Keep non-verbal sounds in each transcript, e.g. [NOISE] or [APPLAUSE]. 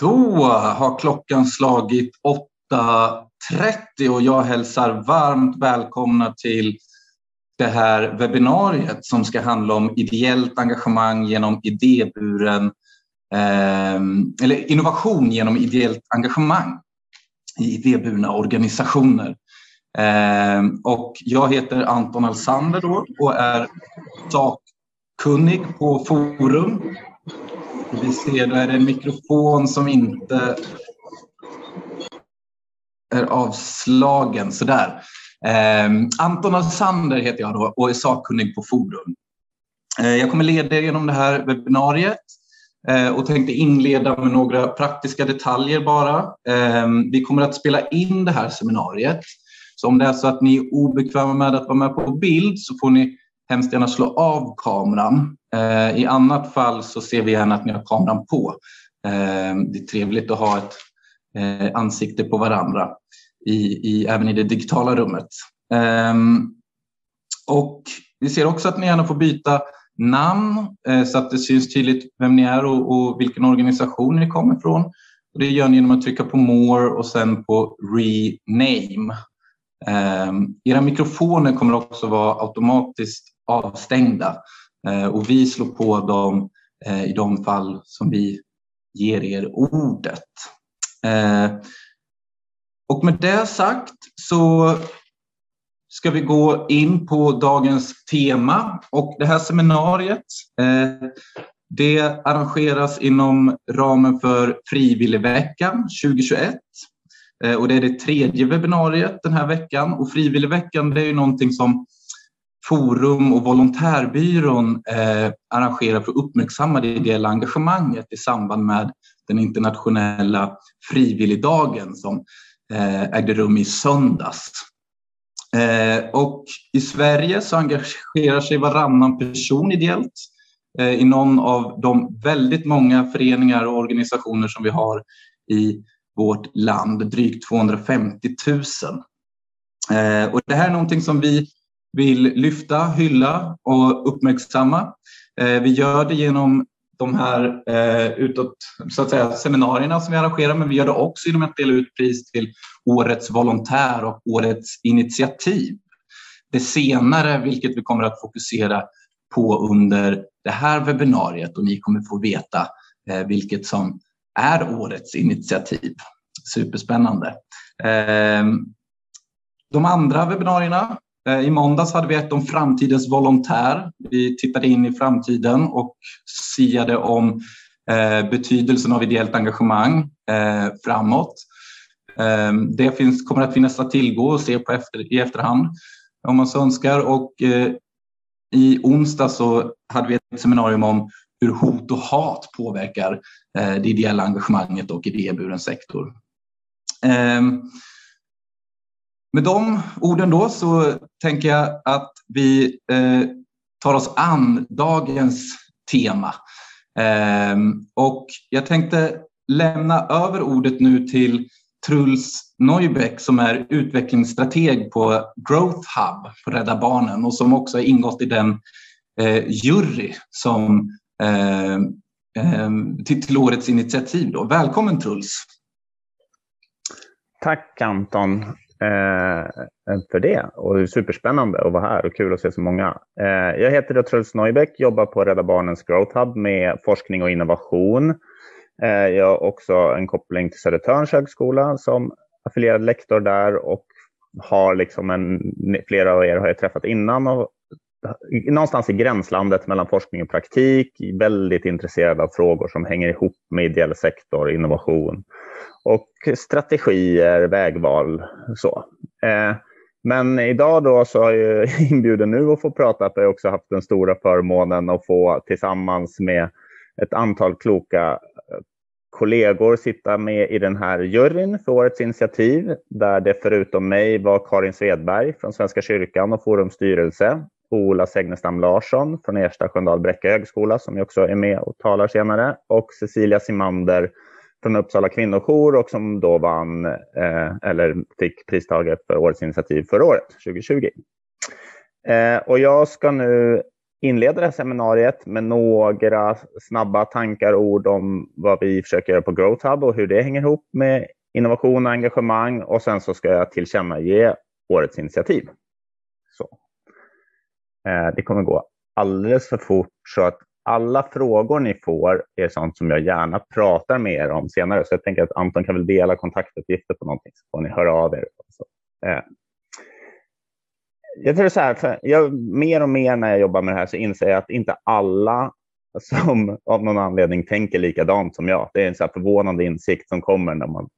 Då har klockan slagit 8.30 och jag hälsar varmt välkomna till det här webbinariet som ska handla om ideellt engagemang genom idéburen ehm, eller innovation genom ideellt engagemang i idéburna organisationer. Ehm, och jag heter Anton Alsander och är sakkunnig på Forum vi ser, då är det en mikrofon som inte är avslagen. Sådär. Eh, Anton Alsander heter jag då och är sakkunnig på Forum. Eh, jag kommer leda er genom det här webbinariet eh, och tänkte inleda med några praktiska detaljer bara. Eh, vi kommer att spela in det här seminariet. Så om det är så att ni är obekväma med att vara med på bild så får ni hemskt gärna slå av kameran. Eh, I annat fall så ser vi gärna att ni har kameran på. Eh, det är trevligt att ha ett eh, ansikte på varandra i, i, även i det digitala rummet. Ehm, och vi ser också att ni gärna får byta namn så att det syns tydligt vem ni är och, och vilken organisation ni kommer ifrån. Och det gör ni genom att trycka på More och sen på Rename. Ehm, era mikrofoner kommer också vara automatiskt avstängda eh, Eh, och vi slår på dem eh, i de fall som vi ger er ordet. Eh, och med det sagt så ska vi gå in på dagens tema. Och det här seminariet det arrangeras inom ramen för Frivilligveckan 2021 och det är det tredje webbinariet den här veckan. Och Frivilligveckan det är ju någonting som Forum och Volontärbyrån eh, arrangerar för att uppmärksamma det ideella engagemanget i samband med den internationella frivilligdagen som eh, ägde rum i söndags. Eh, och I Sverige så engagerar sig varannan person ideellt eh, i någon av de väldigt många föreningar och organisationer som vi har i vårt land, drygt 250 000. Eh, och det här är någonting som vi vill lyfta, hylla och uppmärksamma. Eh, vi gör det genom de här eh, utåt, så att säga, seminarierna som vi arrangerar, men vi gör det också genom att dela ut pris till Årets volontär och Årets initiativ. Det senare, vilket vi kommer att fokusera på under det här webbinariet och ni kommer få veta eh, vilket som är årets initiativ. Superspännande. Ehm, de andra webbinarierna Eh, I måndags hade vi ett om framtidens volontär. Vi tittade in i framtiden och siade om eh, betydelsen av ideellt engagemang eh, framåt. Ehm, det finns, kommer att finnas att tillgå och se på efter, i efterhand om man så önskar. Och I onsdag så hade vi ett seminarium om hur hot och hat påverkar det ideella engagemanget och idéburen sektor. Ehm, med de orden då så tänker jag att vi eh, tar oss an dagens tema. Eh, och jag tänkte lämna över ordet nu till Truls Neubeck som är utvecklingsstrateg på Growth Hub på Rädda Barnen och som också har ingått i den eh, jury som eh, till, till årets initiativ. Då. Välkommen Truls! Tack Anton Eh, för det. Och superspännande att vara här och kul att se så många. Eh, jag heter Truls Neubeck, jobbar på Rädda Barnens Growth Hub med forskning och innovation. Eh, jag har också en koppling till Södertörns högskola som affilierad lektor där och har liksom en, flera av er har jag träffat innan och någonstans i gränslandet mellan forskning och praktik, väldigt intresserad av frågor som hänger ihop med ideell sektor, innovation och strategier, vägval. Så. Eh, men idag då så är jag [LAUGHS] inbjuden nu att få prata för jag har också haft den stora förmånen att få tillsammans med ett antal kloka eh, kollegor sitta med i den här juryn för årets initiativ där det förutom mig var Karin Svedberg från Svenska kyrkan och Forums styrelse, Ola Segnestam Larsson från Ersta Sköndal Bräcka högskola som också är med och talar senare och Cecilia Simander från Uppsala kvinnojour och som då vann eh, eller fick pristaget för årets initiativ förra året, 2020. Eh, och jag ska nu inleda det här seminariet med några snabba tankar och ord om vad vi försöker göra på Growth Hub och hur det hänger ihop med innovation och engagemang. Och sen så ska jag tillkännage årets initiativ. Eh, det kommer gå alldeles för fort så att alla frågor ni får är sånt som jag gärna pratar med er om senare. Så jag tänker att Anton kan väl dela kontaktuppgifter på någonting så får ni höra av er. Så, eh. Jag tror så här, för jag, mer och mer när jag jobbar med det här så inser jag att inte alla som av någon anledning tänker likadant som jag. Det är en så förvånande insikt som kommer när man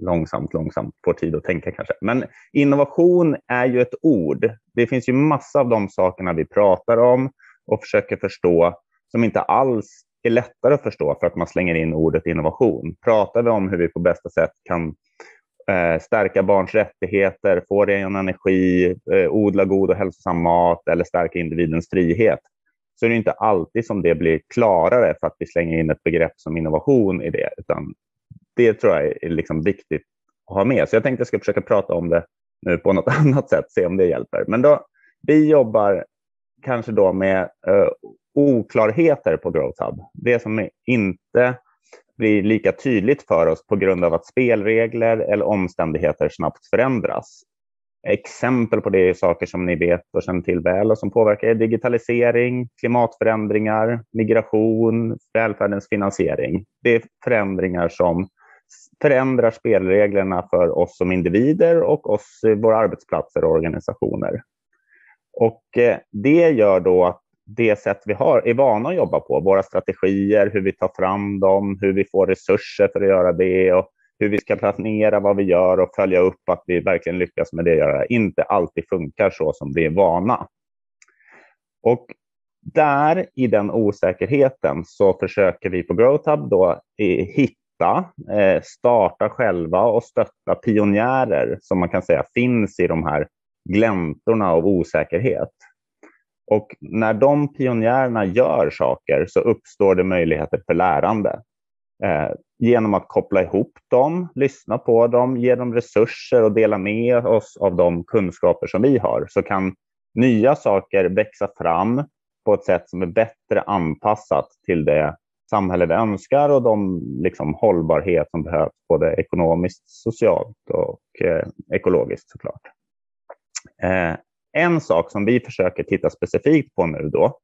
långsamt, långsamt får tid att tänka kanske. Men innovation är ju ett ord. Det finns ju massa av de sakerna vi pratar om och försöker förstå som inte alls är lättare att förstå för att man slänger in ordet innovation. Pratar vi om hur vi på bästa sätt kan eh, stärka barns rättigheter, få ren energi, eh, odla god och hälsosam mat eller stärka individens frihet, så är det inte alltid som det blir klarare för att vi slänger in ett begrepp som innovation i det, utan det tror jag är liksom viktigt att ha med. Så jag tänkte jag ska försöka prata om det nu på något [LAUGHS] annat sätt, se om det hjälper. Men då, vi jobbar kanske då med uh, oklarheter på Growth Hub. Det som inte blir lika tydligt för oss på grund av att spelregler eller omständigheter snabbt förändras. Exempel på det är saker som ni vet och känner till väl och som påverkar digitalisering, klimatförändringar, migration, välfärdens finansiering. Det är förändringar som förändrar spelreglerna för oss som individer och oss, våra arbetsplatser och organisationer. Och eh, det gör då att det sätt vi har är vana att jobba på, våra strategier, hur vi tar fram dem, hur vi får resurser för att göra det och hur vi ska planera vad vi gör och följa upp att vi verkligen lyckas med det göra, inte alltid funkar så som vi är vana. Och där i den osäkerheten så försöker vi på Growth Hub då hitta, eh, starta själva och stötta pionjärer som man kan säga finns i de här gläntorna av osäkerhet. Och när de pionjärerna gör saker så uppstår det möjligheter för lärande. Eh, genom att koppla ihop dem, lyssna på dem, ge dem resurser och dela med oss av de kunskaper som vi har så kan nya saker växa fram på ett sätt som är bättre anpassat till det samhälle vi önskar och de liksom, hållbarhet som behövs både ekonomiskt, socialt och eh, ekologiskt såklart. Eh, en sak som vi försöker titta specifikt på nu då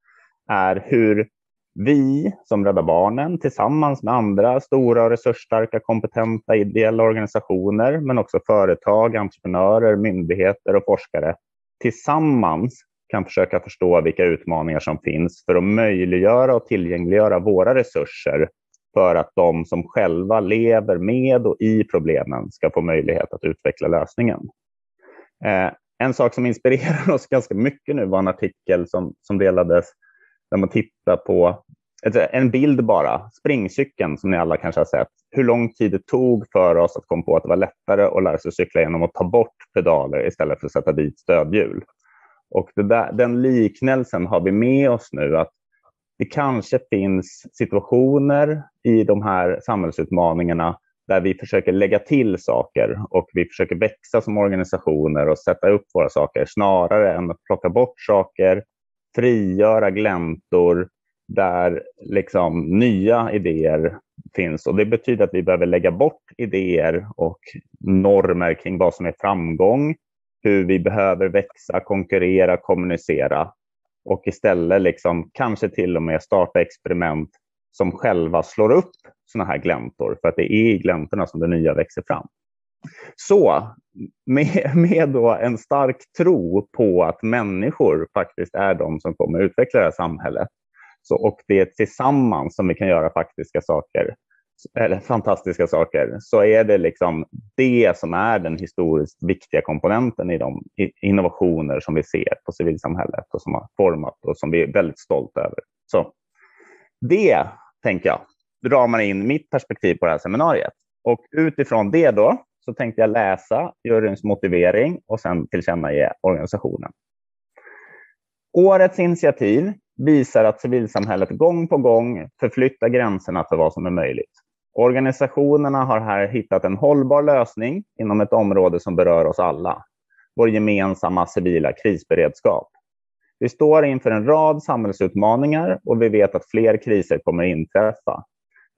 är hur vi som Rädda Barnen tillsammans med andra stora och resursstarka kompetenta ideella organisationer men också företag, entreprenörer, myndigheter och forskare tillsammans kan försöka förstå vilka utmaningar som finns för att möjliggöra och tillgängliggöra våra resurser för att de som själva lever med och i problemen ska få möjlighet att utveckla lösningen. Eh, en sak som inspirerar [LAUGHS] oss ganska mycket nu var en artikel som, som delades där man tittar på en bild bara, springcykeln som ni alla kanske har sett. Hur lång tid det tog för oss att komma på att det var lättare att lära sig cykla genom att ta bort pedaler istället för att sätta dit stödhjul. Och där, den liknelsen har vi med oss nu att det kanske finns situationer i de här samhällsutmaningarna där vi försöker lägga till saker och vi försöker växa som organisationer och sätta upp våra saker snarare än att plocka bort saker, frigöra gläntor där liksom nya idéer finns. Och Det betyder att vi behöver lägga bort idéer och normer kring vad som är framgång, hur vi behöver växa, konkurrera, kommunicera. Och istället liksom kanske till och med starta experiment som själva slår upp sådana här gläntor, för att det är i gläntorna som det nya växer fram. Så med, med då en stark tro på att människor faktiskt är de som kommer utveckla det här samhället. Så, och det är tillsammans som vi kan göra faktiska saker, eller fantastiska saker, så är det liksom det som är den historiskt viktiga komponenten i de innovationer som vi ser på civilsamhället och som har format och som vi är väldigt stolta över. Så det tänker jag, ramar in mitt perspektiv på det här seminariet. Och utifrån det då så tänkte jag läsa juryns motivering och sen tillkännage organisationen. Årets initiativ visar att civilsamhället gång på gång förflyttar gränserna för vad som är möjligt. Organisationerna har här hittat en hållbar lösning inom ett område som berör oss alla, vår gemensamma civila krisberedskap. Vi står inför en rad samhällsutmaningar och vi vet att fler kriser kommer inträffa.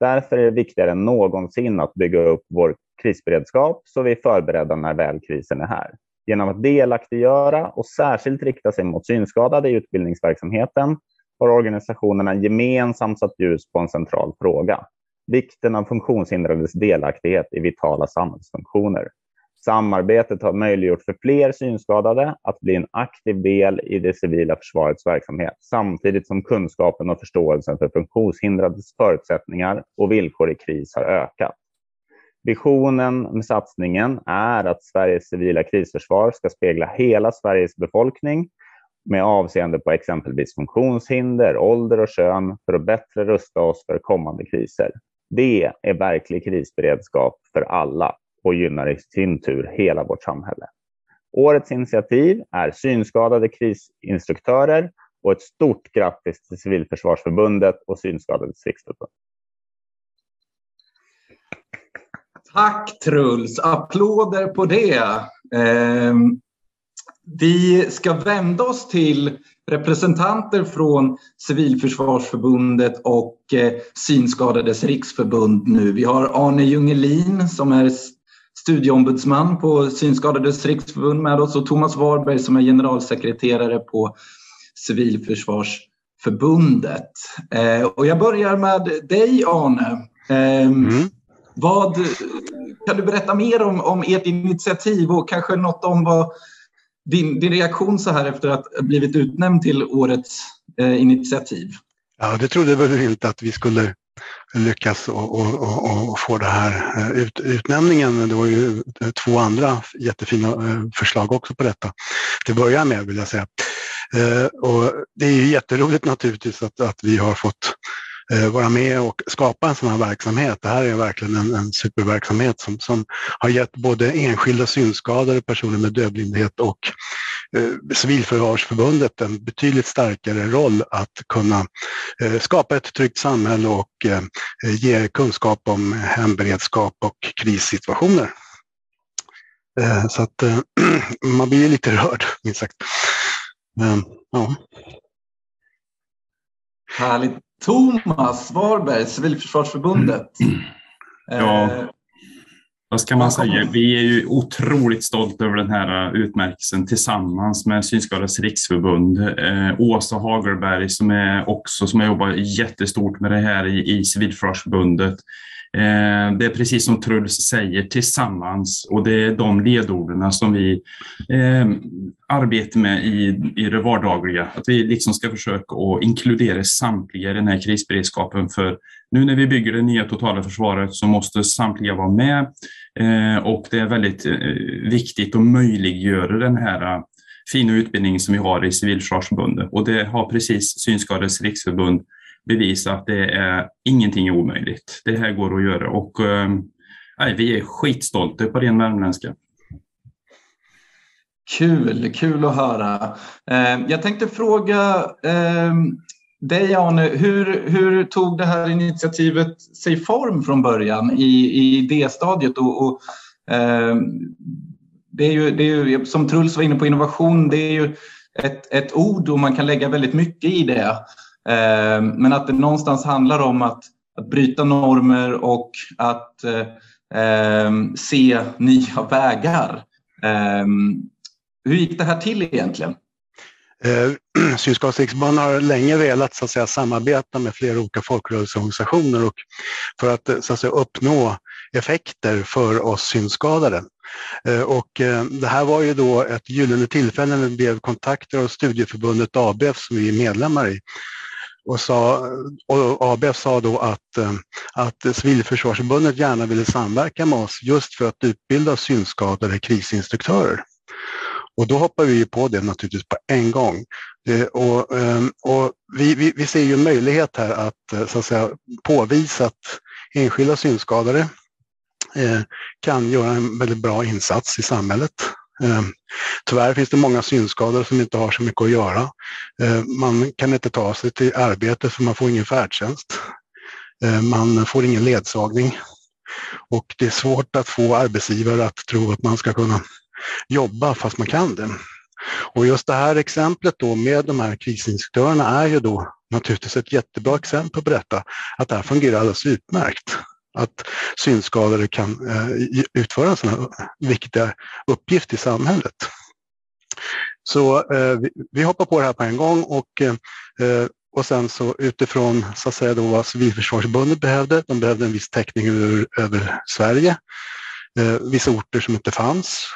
Därför är det viktigare än någonsin att bygga upp vår krisberedskap så vi är förberedda när väl krisen är här. Genom att delaktiggöra och särskilt rikta sig mot synskadade i utbildningsverksamheten har organisationerna gemensamt satt ljus på en central fråga. Vikten av funktionshindrades delaktighet i vitala samhällsfunktioner. Samarbetet har möjliggjort för fler synskadade att bli en aktiv del i det civila försvarets verksamhet, samtidigt som kunskapen och förståelsen för funktionshindrades förutsättningar och villkor i kris har ökat. Visionen med satsningen är att Sveriges civila krisförsvar ska spegla hela Sveriges befolkning med avseende på exempelvis funktionshinder, ålder och kön för att bättre rusta oss för kommande kriser. Det är verklig krisberedskap för alla och gynnar i sin tur hela vårt samhälle. Årets initiativ är synskadade krisinstruktörer och ett stort grattis till Civilförsvarsförbundet och Synskadades riksförbund. Tack Truls! Applåder på det. Ehm, vi ska vända oss till representanter från Civilförsvarsförbundet och eh, Synskadades riksförbund nu. Vi har Arne Jungelin som är studieombudsman på Synskadades riksförbund med oss och Thomas Warberg som är generalsekreterare på Civilförsvarsförbundet. Eh, och jag börjar med dig Arne. Eh, mm. Vad, kan du berätta mer om, om ert initiativ och kanske något om vad din, din reaktion så här efter att ha blivit utnämnd till årets eh, initiativ? Ja, det trodde väl inte att vi skulle lyckas och, och, och, och få den här eh, ut, utnämningen. Det var ju eh, två andra jättefina eh, förslag också på detta. Till att börja med vill jag säga. Och det är ju jätteroligt naturligtvis att, att vi har fått Eh, vara med och skapa en sån här verksamhet. Det här är verkligen en, en superverksamhet som, som har gett både enskilda synskadade, personer med dövblindhet och eh, Civilförsvarsförbundet en betydligt starkare roll att kunna eh, skapa ett tryggt samhälle och eh, ge kunskap om hemberedskap och krissituationer. Eh, så att eh, [CLEARS THROAT] man blir lite rörd, minst sagt. ja. Härligt. Thomas Warberg, Civilförsvarsförbundet. [CLEARS THROAT] Ja, eh, vad ska man säga? Vi är ju otroligt stolta över den här utmärkelsen tillsammans med Synskadades riksförbund. Eh, Åsa Hagelberg som är också som har jobbat jättestort med det här i, i Civilförsvarsförbundet. Eh, det är precis som Truls säger, tillsammans och det är de ledorden som vi eh, arbetar med i, i det vardagliga. Att vi liksom ska försöka att inkludera samtliga i den här krisberedskapen. För nu när vi bygger det nya totala försvaret så måste samtliga vara med eh, och det är väldigt eh, viktigt att möjliggöra den här eh, fina utbildningen som vi har i Civilförsvarsförbundet och det har precis Synskadades riksförbund bevisa att det är ingenting är omöjligt. Det här går att göra och eh, nej, vi är skitstolta på ren värmländska. Kul, kul att höra. Eh, jag tänkte fråga eh, dig Arne, hur, hur tog det här initiativet sig form från början i, i idéstadiet? Och, och ehm, det, är ju, det är ju, som Truls var inne på, innovation, det är ju ett, ett ord och man kan lägga väldigt mycket i det. Ehm, men att det någonstans handlar om att, att bryta normer och att eh, se nya vägar. Eh, hur gick det här till egentligen? [CLEARS THROAT] Eh, Synskadades har länge velat så att säga, samarbeta med flera olika folkrörelseorganisationer och för att, så att säga, uppnå effekter för oss synskadade. Eh, och eh, det här var ju då ett gyllene tillfälle när vi blev kontakter av studieförbundet ABF som vi är medlemmar i och, sa, och ABF sa då att, eh, att Civilförsvarsförbundet gärna ville samverka med oss just för att utbilda synskadade krisinstruktörer. Och då hoppar vi på det naturligtvis på en gång. Eh, och, eh, och vi, vi, vi, ser ju en möjlighet här att, så att säga, påvisa att enskilda synskadade kan göra en väldigt bra insats i samhället. Eh, tyvärr finns det många synskadade som inte har så mycket att göra. Eh, man kan inte ta sig till arbetet för man får ingen färdtjänst. Eh, man får ingen ledsagning. Och det är svårt att få arbetsgivare att tro att man ska kunna jobba fast man kan det. Och just det här exemplet då med de här krisinstruktörerna är ju då naturligtvis ett jättebra exempel på detta, att det här fungerar alldeles utmärkt. Att synskadade kan eh, utföra en sån här viktiga uppgift i samhället. Så eh, vi, hoppar på det här på en gång och, eh, och sen så utifrån så att säga då vad Civilförsvarsförbundet behövde, de behövde en viss täckning över, över Sverige, eh, vissa orter som inte fanns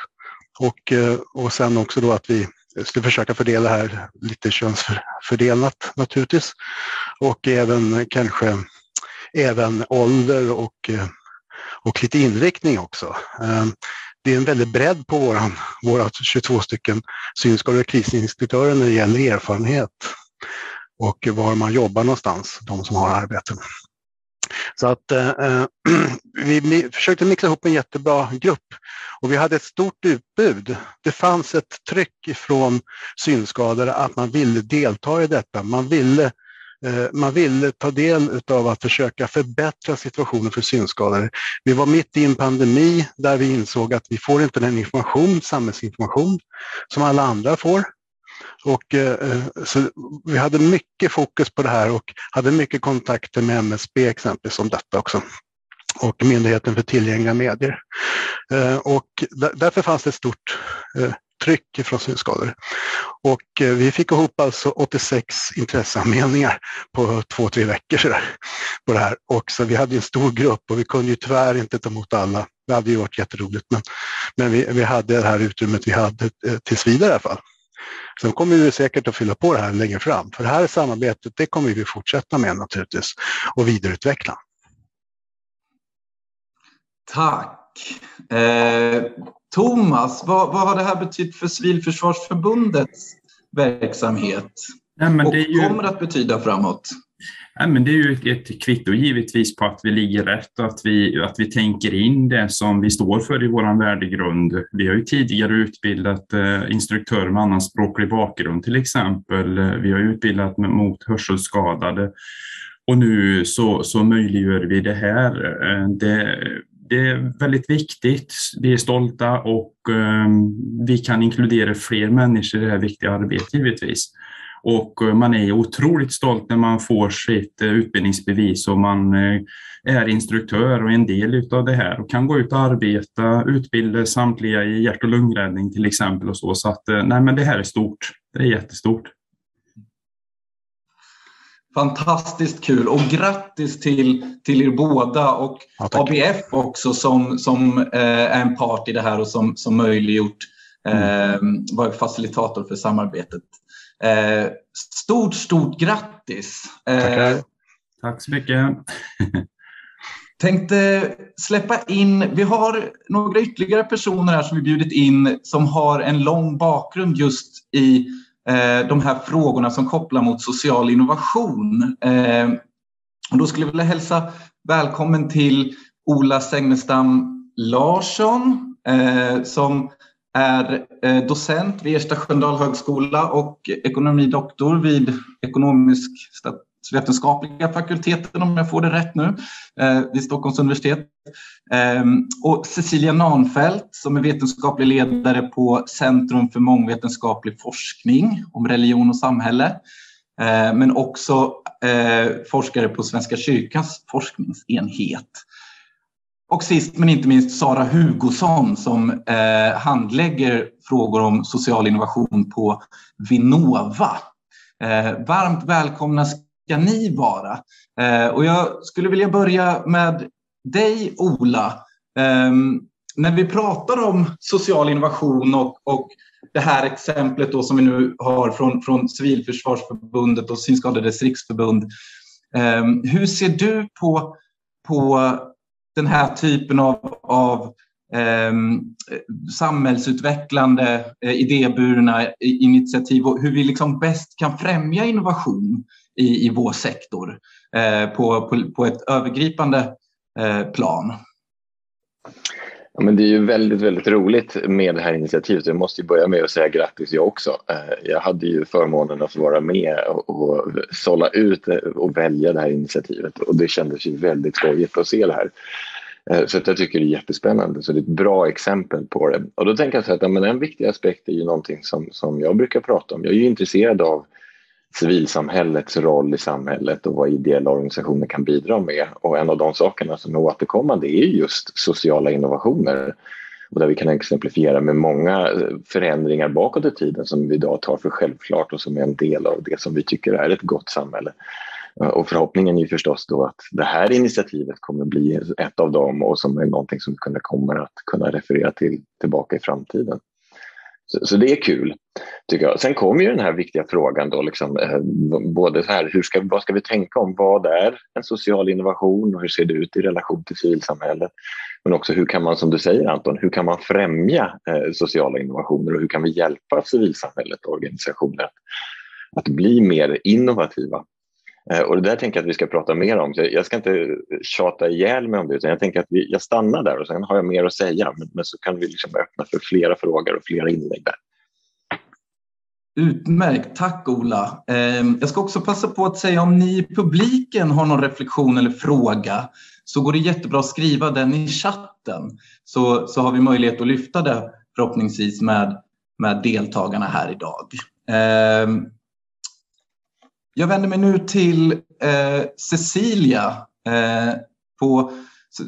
och, eh, och sen också då att vi skulle försöka fördela det här lite könsfördelat naturligtvis och även kanske även ålder och, eh, och lite inriktning också. Eh, det är en väldig bredd på våran, våra 22 stycken synskadade krisinstruktörer när det gäller erfarenhet och var man jobbar någonstans, de som har arbeten. Så att eh, eh [CLEARS THROAT] vi försökte mixa ihop en jättebra grupp och vi hade ett stort utbud. Det fanns ett tryck från synskadade att man ville delta i detta. Man ville Eh, Eh, man ville ta del av att försöka förbättra situationen för synskadade. Vi var mitt i en pandemi där vi insåg att vi får inte den information, samhällsinformation som alla andra får. Och, eh, så vi hade mycket fokus på det här och hade mycket kontakter med MSB exempelvis om detta också och Myndigheten för tillgängliga medier. Eh, och därför fanns det ett stort tryck från synskadade. Och eh, vi fick ihop alltså 86 intresseanmälningar på två, tre veckor sådär, på det här. Och så vi hade en stor grupp och vi kunde ju tyvärr inte ta emot alla. Det hade ju varit jätteroligt, men, men vi, vi hade det här utrymmet vi hade eh, tills vidare i alla fall. Sen kommer vi säkert att fylla på det här längre fram, för det här samarbetet det kommer vi fortsätta med naturligtvis och vidareutveckla. Tack. Eh, Thomas, vad, vad har det här betytt för Civilförsvarsförbundets verksamhet? Ja, och ju... kommer att betyda framåt? Ja, men det är ju ett kvitto givetvis på att vi ligger rätt och att vi, att vi tänker in det som vi står för i vår värdegrund. Vi har ju tidigare utbildat eh, instruktörer med annan språklig bakgrund till exempel. Vi har utbildat mot hörselskadade och nu så, så möjliggör vi det här. Eh, det, det är väldigt viktigt. Vi är stolta och ehm, vi kan inkludera fler människor i det här viktiga arbetet givetvis. Och eh, man är otroligt stolt när man får sitt eh, utbildningsbevis och man eh, är instruktör och en del av det här och kan gå ut och arbeta, utbilda samtliga i hjärt och lungräddning till exempel och så. Så att eh, nej, men det här är stort. Det är jättestort. Fantastiskt kul och grattis till, till er båda och ja, ABF också som, som eh, är en part i det här och som, som möjliggjort eh, mm. var facilitator för samarbetet. Eh, stort, stort grattis! Eh, Tack så mycket! [LAUGHS] tänkte släppa in, vi har några ytterligare personer här som vi bjudit in som har en lång bakgrund just i Eh, de här frågorna som kopplar mot social innovation. Eh, och då skulle jag vilja hälsa välkommen till Ola Segnestam Larsson eh, som är eh, docent vid Ersta Sköndal högskola och ekonomidoktor vid ekonomisk vetenskapliga fakulteten om jag får det rätt nu, eh, vid Stockholms universitet. Ehm, och Cecilia Nanfelt som är vetenskaplig ledare på Centrum för mångvetenskaplig forskning om religion och samhälle. Eh, men också eh, forskare på Svenska kyrkans forskningsenhet. Och sist men inte minst Sara Hugosson som eh, handlägger frågor om social innovation på Vinnova. Eh, varmt välkomna ska ni vara? Eh, och jag skulle vilja börja med dig, Ola. Eh, när vi pratar om social innovation och, och det här exemplet då som vi nu har från, från Civilförsvarsförbundet och Synskadades riksförbund. Eh, hur ser du på, på den här typen av, av eh, samhällsutvecklande, eh, idéburna initiativ och hur vi liksom bäst kan främja innovation i, i vår sektor eh, på, på, på, ett övergripande eh, plan. Ja, men det är ju väldigt, väldigt roligt med det här initiativet. Jag måste börja med att säga grattis jag också. Eh, jag hade ju förmånen att få vara med och sålla ut och välja det här initiativet och det kändes ju väldigt skojigt att se det här. Eh, så att jag tycker det är jättespännande. Så det är ett bra exempel på det. Och då tänker jag så att ja, men en viktig aspekt är ju någonting som, som jag brukar prata om. Jag är ju intresserad av civilsamhällets roll i samhället och vad ideella organisationer kan bidra med. Och en av de sakerna som är återkommande är just sociala innovationer. Och där vi kan exemplifiera med många förändringar bakåt i tiden som vi idag tar för självklart och som är en del av det som vi tycker är ett gott samhälle. Och förhoppningen är förstås då att det här initiativet kommer bli ett av dem och som är någonting som vi kommer att kunna referera till tillbaka i framtiden. Så, så, det är kul, tycker jag. Sen kommer ju den här viktiga frågan då, liksom, eh, både så här, hur ska, vad ska vi tänka om vad är en social innovation och hur ser det ut i relation till civilsamhället? Men också hur kan man, som du säger Anton, hur kan man främja eh, sociala innovationer och hur kan vi hjälpa civilsamhället och organisationer att, att bli mer innovativa? Eh, och det där tänker jag att vi ska prata mer om. Så jag ska inte tjata ihjäl mig om det, utan jag tänker att vi, jag stannar där och sen har jag mer att säga. Men, men så kan vi liksom öppna för flera frågor och flera inlägg där. Utmärkt, tack Ola. Ehm, jag ska också passa på att säga om ni i publiken har någon reflektion eller fråga så går det jättebra att skriva den i chatten så, så har vi möjlighet att lyfta det förhoppningsvis med, med deltagarna här idag. Ehm, jag vänder mig nu till eh, Cecilia eh, på,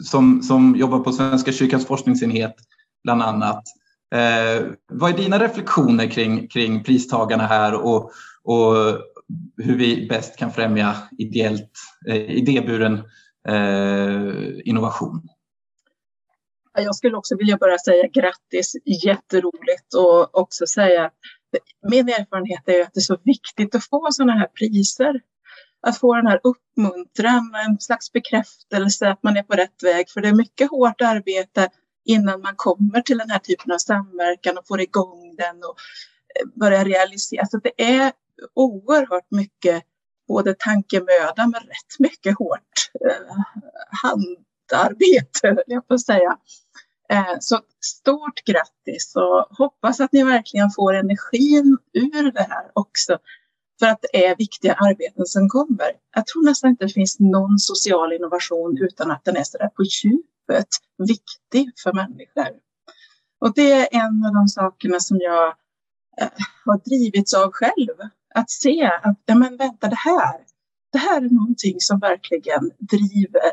som, som jobbar på Svenska kyrkans forskningsenhet bland annat. Eh, vad är dina reflektioner kring, kring pristagarna här och, och hur vi bäst kan främja ideellt, eh, idéburen eh, innovation? Jag skulle också vilja bara säga grattis, jätteroligt och också säga att min erfarenhet är att det är så viktigt att få sådana här priser. Att få den här uppmuntran, en slags bekräftelse att man är på rätt väg. För det är mycket hårt arbete innan man kommer till den här typen av samverkan och får igång den och eh, börjar realisera. Så det är oerhört mycket både tankemöda men rätt mycket hårt eh, handarbete, höll jag på att säga. Eh, så stort grattis och hoppas att ni verkligen får energin ur det här också. För att det är viktiga arbeten som kommer. Jag tror nästan inte det finns någon social innovation utan att den är så där på djupet viktig för människor. Och det är en av de sakerna som jag eh, har drivits av själv. Att se att, ja men vänta det här, det här är någonting som verkligen driver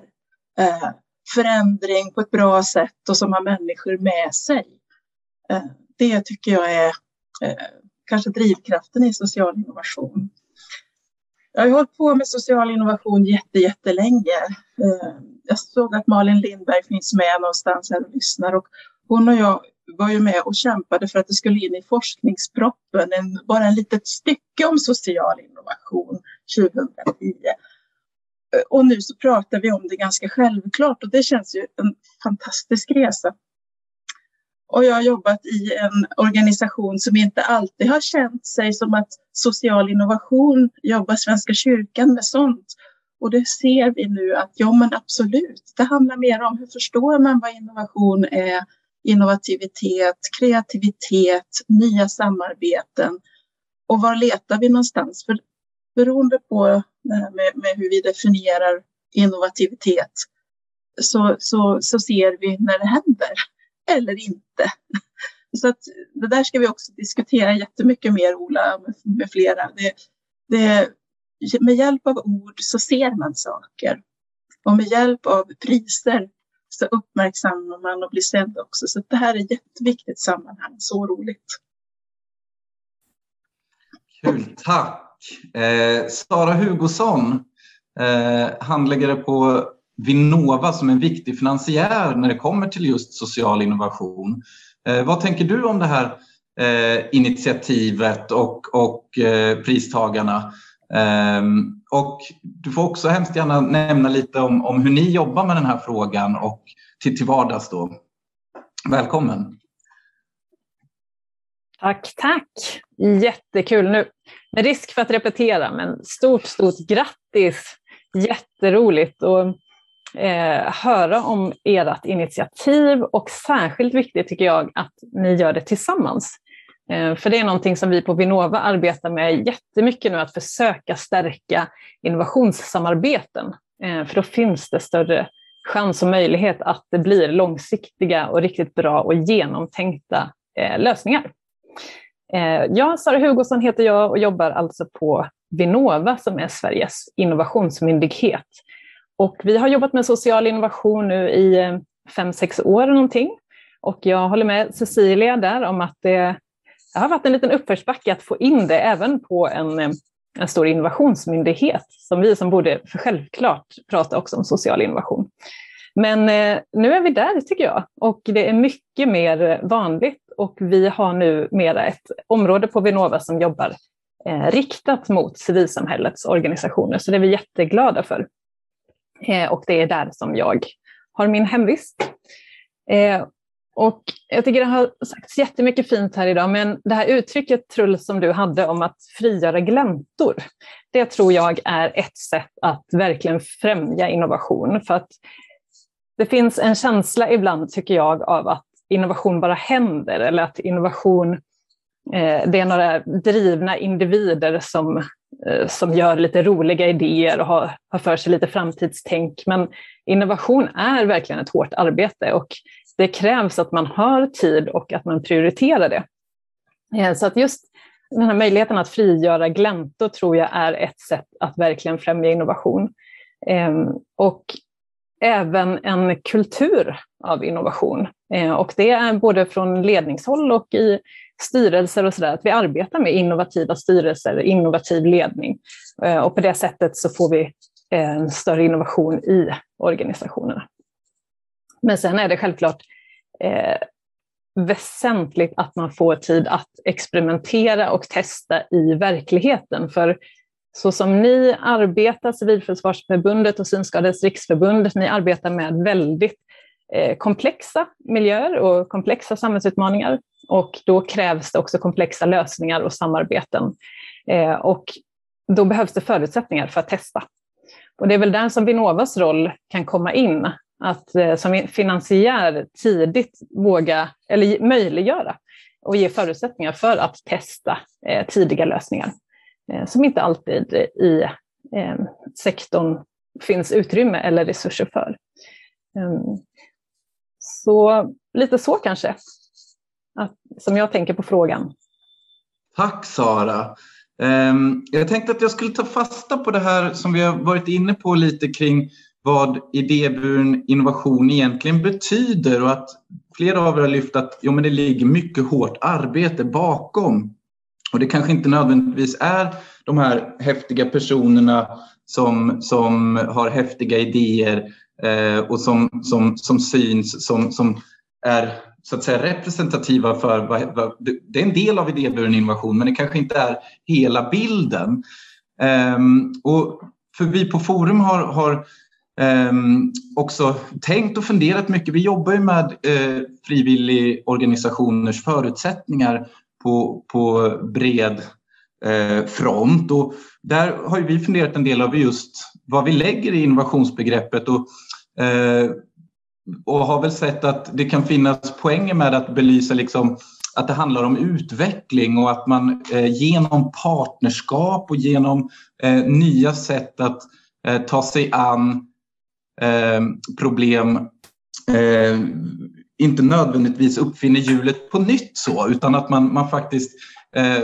eh, förändring på ett bra sätt och som har människor med sig. Eh, det tycker jag är eh, kanske drivkraften i social innovation. Jag har hållit på med social innovation jätte, jättelänge. Eh, jag såg att Malin Lindberg finns med någonstans här och lyssnar och hon och jag var ju med och kämpade för att det skulle in i forskningsproppen, en, bara en litet stycke om social innovation 2010. Eh, och nu så pratar vi om det ganska självklart och det känns ju en fantastisk resa. Och jag har jobbat i en organisation som inte alltid har känt sig som att social innovation jobbar Svenska kyrkan med sånt. Och det ser vi nu att ja men absolut, det handlar mer om hur förstår man vad innovation är, innovativitet, kreativitet, nya samarbeten och var letar vi någonstans? För beroende på med, med hur vi definierar innovativitet så, så, så ser vi när det händer eller inte. Så att det där ska vi också diskutera jättemycket mer, Ola, med, med flera. Det, det, med hjälp av ord så ser man saker. Och med hjälp av priser så uppmärksammar man och blir sedd också. Så det här är ett jätteviktigt sammanhang. Så roligt. Kul, tack. Eh, Sara Hugosson, eh, handläggare på Vinnova som en viktig finansiär när det kommer till just social innovation. Eh, vad tänker du om det här eh, initiativet och, och eh, pristagarna? Ehm, och du får också hemskt gärna nämna lite om, om hur ni jobbar med den här frågan och till, till vardags. Då. Välkommen! Tack, tack! Jättekul. Nu, med risk för att repetera, men stort, stort grattis! Jätteroligt att eh, höra om ert initiativ och särskilt viktigt tycker jag att ni gör det tillsammans. Eh, för det är någonting som vi på Vinnova arbetar med jättemycket nu, att försöka stärka innovationssamarbeten. Eh, för då finns det större chans och möjlighet att det blir långsiktiga och riktigt bra och genomtänkta eh, lösningar. Eh, ja, Sara Hugosson heter jag och jobbar alltså på Vinnova som är Sveriges innovationsmyndighet. Och vi har jobbat med social innovation nu i eh, fem, sex år någonting. Och jag håller med Cecilia där om att det, det har varit en liten uppförsbacke att få in det även på en, eh, en stor innovationsmyndighet, som vi som borde för självklart prata också om social innovation. Men eh, nu är vi där tycker jag och det är mycket mer vanligt och vi har nu mera ett område på Vinnova som jobbar eh, riktat mot civilsamhällets organisationer. Så det är vi jätteglada för. Eh, och det är där som jag har min hemvist. Eh, och jag tycker det har sagts jättemycket fint här idag, men det här uttrycket Trull som du hade om att frigöra gläntor, det tror jag är ett sätt att verkligen främja innovation. För att det finns en känsla ibland, tycker jag, av att innovation bara händer eller att innovation, eh, det är några drivna individer som, eh, som gör lite roliga idéer och har, har för sig lite framtidstänk. Men innovation är verkligen ett hårt arbete och det krävs att man har tid och att man prioriterar det. Eh, så att just den här möjligheten att frigöra gläntor tror jag är ett sätt att verkligen främja innovation. Ehm, och även en kultur av innovation. Eh, och det är både från ledningshåll och i styrelser och sådär, att vi arbetar med innovativa styrelser, innovativ ledning. Eh, och på det sättet så får vi en större innovation i organisationerna. Men sen är det självklart eh, väsentligt att man får tid att experimentera och testa i verkligheten. För så som ni arbetar, Civilförsvarsförbundet och Synskadades riksförbund, ni arbetar med väldigt eh, komplexa miljöer och komplexa samhällsutmaningar. Och då krävs det också komplexa lösningar och samarbeten. Eh, och då behövs det förutsättningar för att testa. Och det är väl där som Vinnovas roll kan komma in, att eh, som finansiär tidigt våga, eller möjliggöra och ge förutsättningar för att testa tidiga lösningar. Eh, som inte alltid i eh, sektorn finns utrymme eller resurser för. Ehm, så lite så kanske, som jag tänker på frågan. Tack Sara. Ehm, jag tänkte att jag skulle ta fasta på det här som vi har varit inne på lite kring vad idéburen innovation egentligen betyder och att flera av er har lyft att jo, men det ligger mycket hårt arbete bakom och det kanske inte nödvändigtvis är de här häftiga personerna som, som har häftiga idéer eh, och som, som, som syns, som, som är så att säga representativa för vad, vad, det är en del av idéburen innovation men det kanske inte är hela bilden. Um, och för vi på Forum har, har um, också tänkt och funderat mycket. Vi jobbar ju med uh, frivilligorganisationers förutsättningar på, på bred eh, front. Och där har vi funderat en del över just vad vi lägger i innovationsbegreppet och, eh, och har väl sett att det kan finnas poänger med att belysa liksom att det handlar om utveckling och att man eh, genom partnerskap och genom eh, nya sätt att eh, ta sig an eh, problem eh, inte nödvändigtvis uppfinner hjulet på nytt så, utan att man, man faktiskt eh,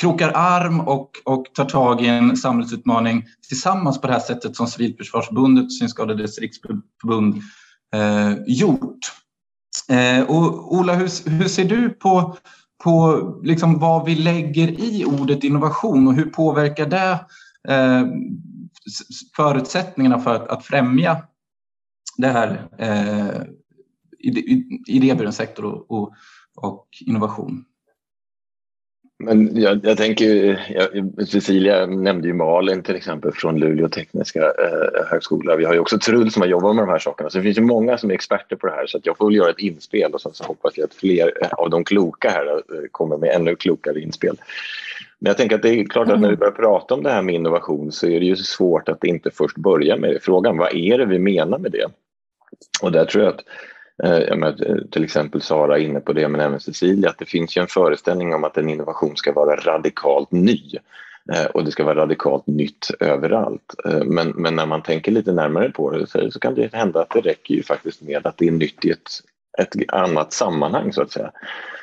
krokar arm och, och tar tag i en samhällsutmaning tillsammans på det här sättet som Civilförsvarsförbundet och Synskadades riksförbund eh, gjort. Eh, och Ola, hur, hur ser du på, på liksom vad vi lägger i ordet innovation och hur påverkar det eh, förutsättningarna för att, att främja det här eh, idéburen sektor och, och, och innovation. Men jag, jag tänker, jag, Cecilia nämnde ju Malin till exempel från Luleå tekniska eh, högskola. Vi har ju också Trull som har jobbat med de här sakerna. Så det finns ju många som är experter på det här så jag får väl göra ett inspel och sen så hoppas jag att fler av de kloka här eh, kommer med ännu klokare inspel. Men jag tänker att det är klart att när vi börjar prata om det här med innovation så är det ju svårt att inte först börja med frågan vad är det vi menar med det? Och där tror jag att Eh, menar, eh, till exempel Sara inne på det, men även Cecilia, att det finns ju en föreställning om att en innovation ska vara radikalt ny. Eh, och det ska vara radikalt nytt överallt. Men, men när man tänker lite närmare på det så, så kan det hända att det räcker ju faktiskt med att det är nytt i ett, ett annat sammanhang så att säga.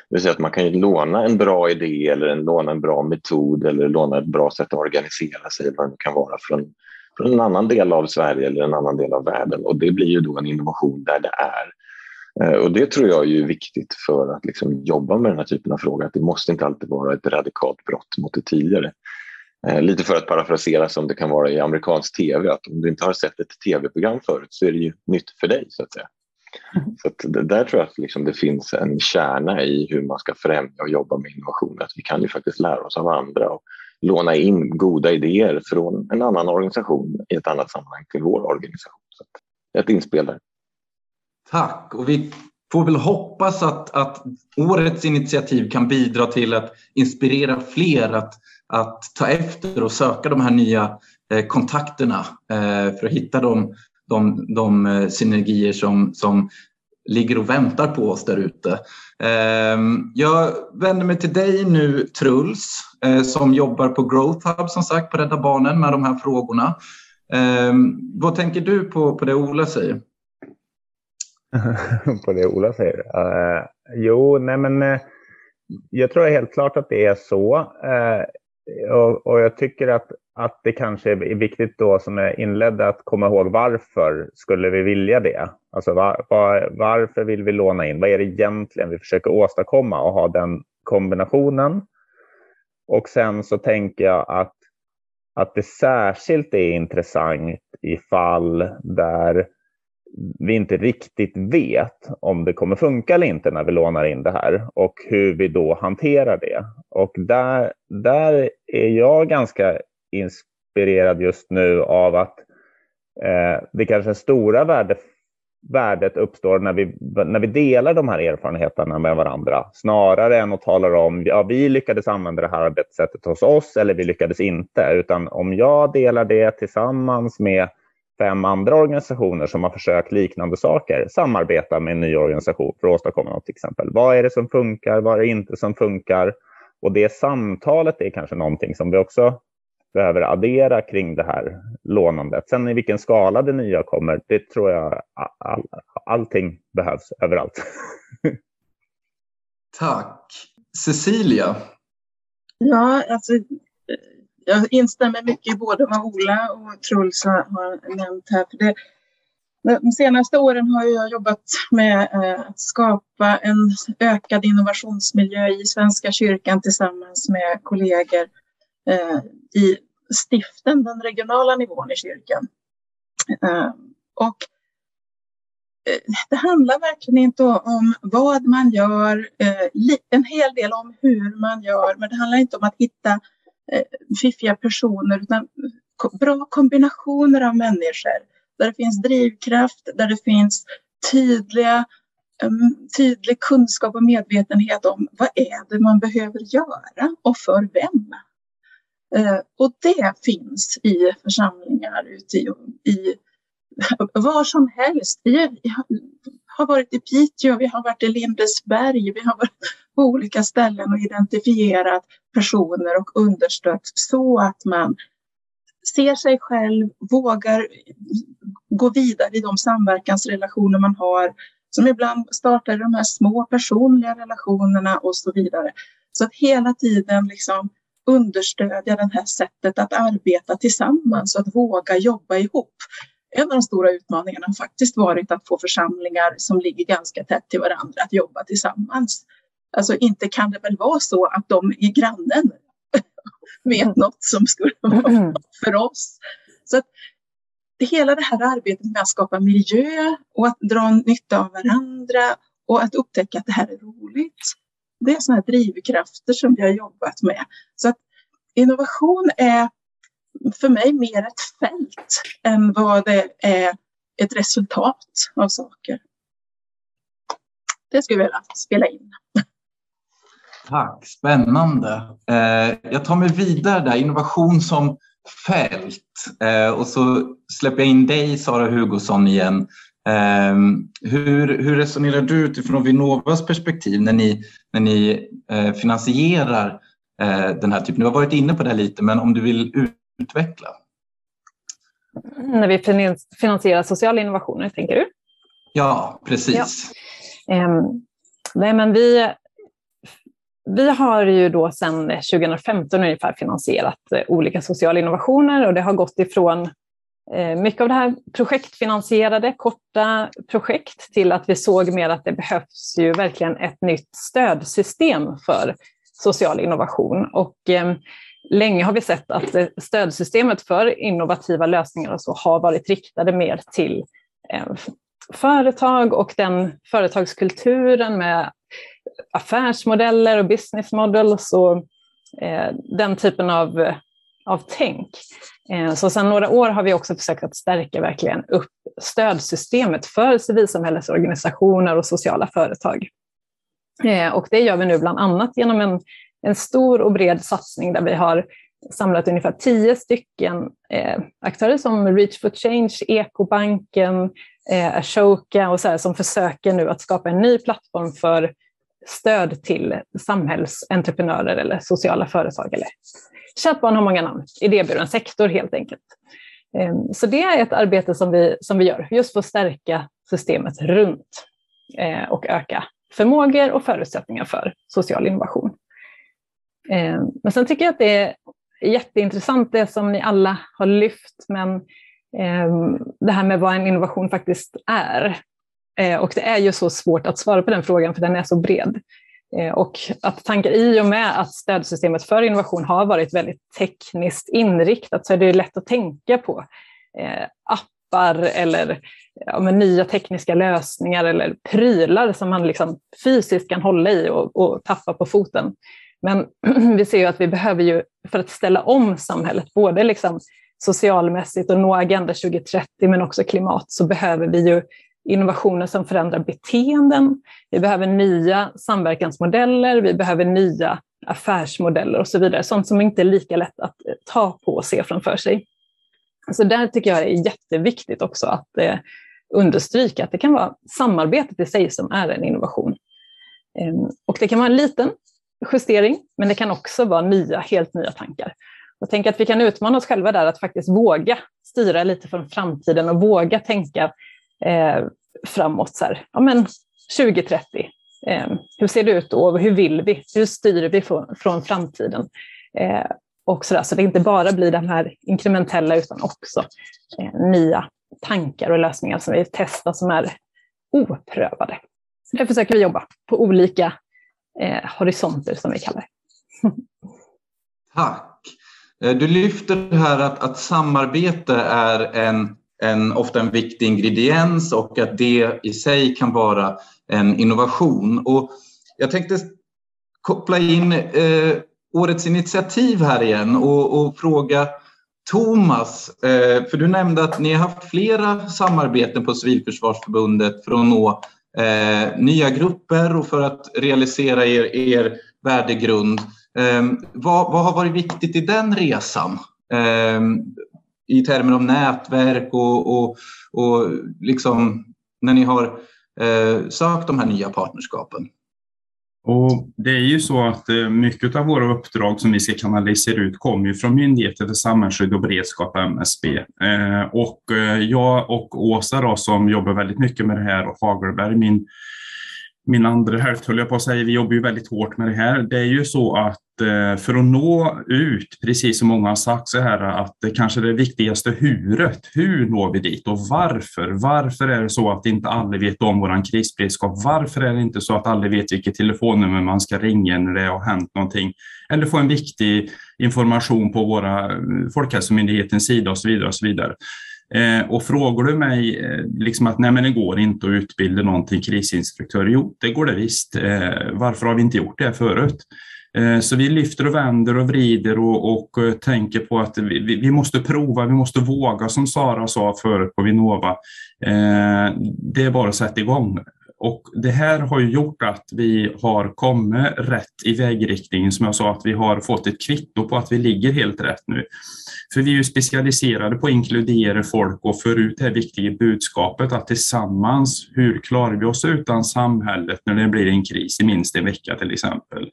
Det vill säga att man kan ju låna en bra idé eller en, låna en bra metod eller låna ett bra sätt att organisera sig, vad det kan vara, från, från en annan del av Sverige eller en annan del av världen. Och det blir ju då en innovation där det är. Eh, och det tror jag är viktigt för att liksom jobba med den här typen av frågor, att det måste inte alltid vara ett radikalt brott mot det tidigare. Eh, lite för att parafrasera som det kan vara i amerikansk tv, att om du inte har sett ett tv-program förut så är det ju nytt för dig så att säga. Mm. Så att där tror jag att liksom det finns en kärna i hur man ska främja och jobba med innovationer. Att vi kan ju faktiskt lära oss av andra och låna in goda idéer från en annan organisation i ett annat sammanhang till vår organisation. Så ett inspel där. Tack! Och vi får väl hoppas att, att årets initiativ kan bidra till att inspirera fler att, att ta efter och söka de här nya eh, kontakterna eh, för att hitta de, de, de eh, synergier som, som ligger och väntar på oss där ute. Ehm, jag vänder mig till dig nu Truls eh, som jobbar på Growth Hub som sagt på Rädda Barnen med de här frågorna. Ehm, vad tänker du på, på det Ola säger? [LAUGHS] på det Ola säger? Uh, jo, nej men uh, jag tror helt klart att det är så. Uh, och, och, jag tycker att, att det kanske är viktigt då som jag inledde, att komma ihåg varför skulle vi vilja det? Alltså var, var, varför vill vi låna in? Vad är det egentligen vi försöker åstadkomma och ha den kombinationen? Och sen så tänker jag att, att det särskilt är intressant i fall där vi inte riktigt vet om det kommer funka eller inte när vi lånar in det här och hur vi då hanterar det. Och där, där är jag ganska inspirerad just nu av att eh, det kanske stora värde, värdet uppstår när vi, när vi delar de här erfarenheterna med varandra snarare än att tala om ja, vi lyckades använda det här arbetssättet hos oss eller vi lyckades inte. Utan om jag delar det tillsammans med fem andra organisationer som har försökt liknande saker samarbeta med en ny organisation för att åstadkomma något till exempel. Vad är det som funkar? Vad är det inte som funkar? Och det samtalet är kanske någonting som vi också behöver addera kring det här lånandet. Sen i vilken skala det nya kommer, det tror jag all, allting behövs överallt. [LAUGHS] Tack. Cecilia? Ja, alltså jag instämmer mycket i både vad Ola och Truls har nämnt här. För det, de senaste åren har jag jobbat med eh, att skapa en ökad innovationsmiljö i Svenska kyrkan tillsammans med kollegor eh, i stiften, den regionala nivån i kyrkan. Eh, och det handlar verkligen inte om vad man gör, en hel del om hur man gör, men det handlar inte om att hitta Eh, fiffiga personer utan bra kombinationer av människor där det finns drivkraft, där det finns tydliga, mm, tydlig kunskap och medvetenhet om vad är det man behöver göra och för vem. Eh, och det finns i församlingar ute i, i [LAUGHS] var som helst. Vi har varit i Piteå, vi har varit i Lindesberg, vi har varit på olika ställen och identifierat personer och understött så att man ser sig själv, vågar gå vidare i de samverkansrelationer man har, som ibland startar de här små personliga relationerna och så vidare. Så att hela tiden liksom understödja det här sättet att arbeta tillsammans och att våga jobba ihop. En av de stora utmaningarna har faktiskt varit att få församlingar som ligger ganska tätt till varandra att jobba tillsammans. Alltså inte kan det väl vara så att de i grannen [LAUGHS] vet något som skulle vara för oss. Så att hela det här arbetet med att skapa miljö och att dra nytta av varandra och att upptäcka att det här är roligt. Det är sådana drivkrafter som vi har jobbat med. Så att innovation är för mig mer ett fält än vad det är ett resultat av saker. Det skulle jag vilja spela in. Tack, spännande. Eh, jag tar mig vidare där, innovation som fält. Eh, och så släpper jag in dig, Sara Hugosson, igen. Eh, hur, hur resonerar du utifrån Vinnovas perspektiv när ni, när ni finansierar den här typen? Du har varit inne på det lite, men om du vill utveckla? När vi finansierar sociala innovationer, tänker du? Ja, precis. Ja. Um, nej, men vi, vi har ju då sedan 2015 ungefär finansierat eh, olika sociala innovationer och det har gått ifrån eh, mycket av det här projektfinansierade, korta projekt till att vi såg mer att det behövs ju verkligen ett nytt stödsystem för social innovation. Och eh, länge har vi sett att eh, stödsystemet för innovativa lösningar och så har varit riktade mer till företag och den företagskulturen med affärsmodeller och business models och eh, den typen av, av tänk. Eh, så sedan några år har vi också försökt att stärka verkligen upp stödsystemet för civilsamhällesorganisationer och sociala företag. Eh, och det gör vi nu bland annat genom en, en stor och bred satsning där vi har samlat ungefär tio stycken eh, aktörer som Reach for Change, Ekobanken, eh, Ashoka och så här, som försöker nu att skapa en ny plattform för stöd till samhällsentreprenörer eller sociala företag. Eller Chatbarn har många namn, idéburen sektor helt enkelt. Ehm, så det är ett arbete som vi, som vi gör just för att stärka systemet runt eh, och öka förmågor och förutsättningar för social innovation. Ehm, men sen tycker jag att det är jätteintressant det som ni alla har lyft, men Ehm, det här med vad en innovation faktiskt är. Eh, och det är ju så svårt att svara på den frågan för den är så bred. Eh, och att tankar i och med att stödsystemet för innovation har varit väldigt tekniskt inriktat så är det lätt att tänka på eh, appar eller ja, nya tekniska lösningar eller prylar som man liksom fysiskt kan hålla i och, och tappa på foten. Men [CLEARS THROAT] vi ser ju att vi behöver ju, för att ställa om samhället, både liksom socialmässigt och nå Agenda 2030 men också klimat, så behöver vi ju innovationer som förändrar beteenden. Vi behöver nya samverkansmodeller, vi behöver nya affärsmodeller och så vidare. Sånt som inte är lika lätt att eh, ta på och se framför sig. Så där tycker jag är jätteviktigt också att eh, understryka att det kan vara samarbetet i sig som är en innovation. Ehm, och det kan vara en liten justering, men det kan också vara nya, helt nya tankar. Jag tänker att vi kan utmana oss själva där att faktiskt våga styra lite från framtiden och våga tänka eh, framåt. Så här, ja, men 2030, eh, hur ser det ut då? Hur vill vi? Hur styr vi från, från framtiden? Eh, och så, där, så det inte bara blir de här inkrementella utan också eh, nya tankar och lösningar som vi testar som är oprövade. Så där försöker vi jobba på olika eh, horisonter som vi kallar det. [LAUGHS] Tack. Eh, du lyfter här att, att samarbete är en en, ofta en viktig ingrediens och att det i sig kan vara en innovation. Och jag tänkte koppla in eh, årets initiativ här igen och, och fråga Thomas, eh, för du nämnde att ni har haft flera samarbeten på Civilförsvarsförbundet för att nå eh, nya grupper och för att realisera er, er värdegrund. Ehm, vad, vad har varit viktigt i den resan? Ehm, I termer av nätverk och, och, och liksom när ni har eh, sökt de här nya partnerskapen? Och det är ju så att eh, mycket av våra uppdrag som vi ska kanalisera ut kommer ju från Myndigheten för samhällsskydd och beredskap, MSB. Eh, och jag och Åsa då, som jobbar väldigt mycket med det här och Hagelberg, min min andra hälft höll jag på att säga, vi jobbar ju väldigt hårt med det här. Det är ju så att eh, för att nå ut, precis som många har sagt så här, att det kanske är det viktigaste huret. Hur når vi dit och varför? Varför är det så att inte alla vet om vår krisberedskap? Varför är det inte så att alla vet vilket telefonnummer man ska ringa när det har hänt någonting? Eller få en viktig information på våra eh, Folkhälsomyndighetens sida och så vidare. Och så vidare. Eh, och frågar du mig eh, liksom att nej men det går inte att utbilda någon till krisinstruktör, jo det går det visst. Eh, varför har vi inte gjort det förut? Eh, så vi lyfter och vänder och vrider och, och eh, tänker på att vi, vi, måste prova, vi måste våga som Sara sa förut på Vinnova. Eh, det är bara att sätta igång. Och det här har ju gjort att vi har kommit rätt i vägriktningen. Som jag sa, att vi har fått ett kvitto på att vi ligger helt rätt nu. För vi är ju specialiserade på att inkludera folk och föra ut det här viktiga budskapet att tillsammans, hur klarar vi oss utan samhället när det blir en kris i minst en vecka till exempel.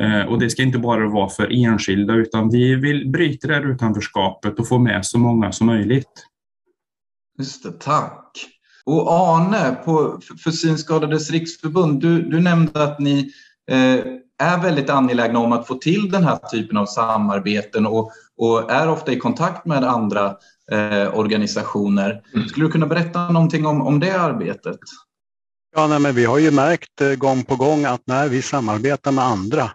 Eh, och det ska inte bara vara för enskilda utan vi vill bryta det här utanförskapet och få med så många som möjligt. Just det, tack. Och Arne, på, för Synskadades riksförbund, du, du nämnde att ni eh, är väldigt angelägna om att få till den här typen av samarbeten och, och är ofta i kontakt med andra eh, organisationer. Mm. Skulle du kunna berätta någonting om, om det arbetet? Ja, nej, men vi har ju märkt eh, gång på gång att när vi samarbetar med andra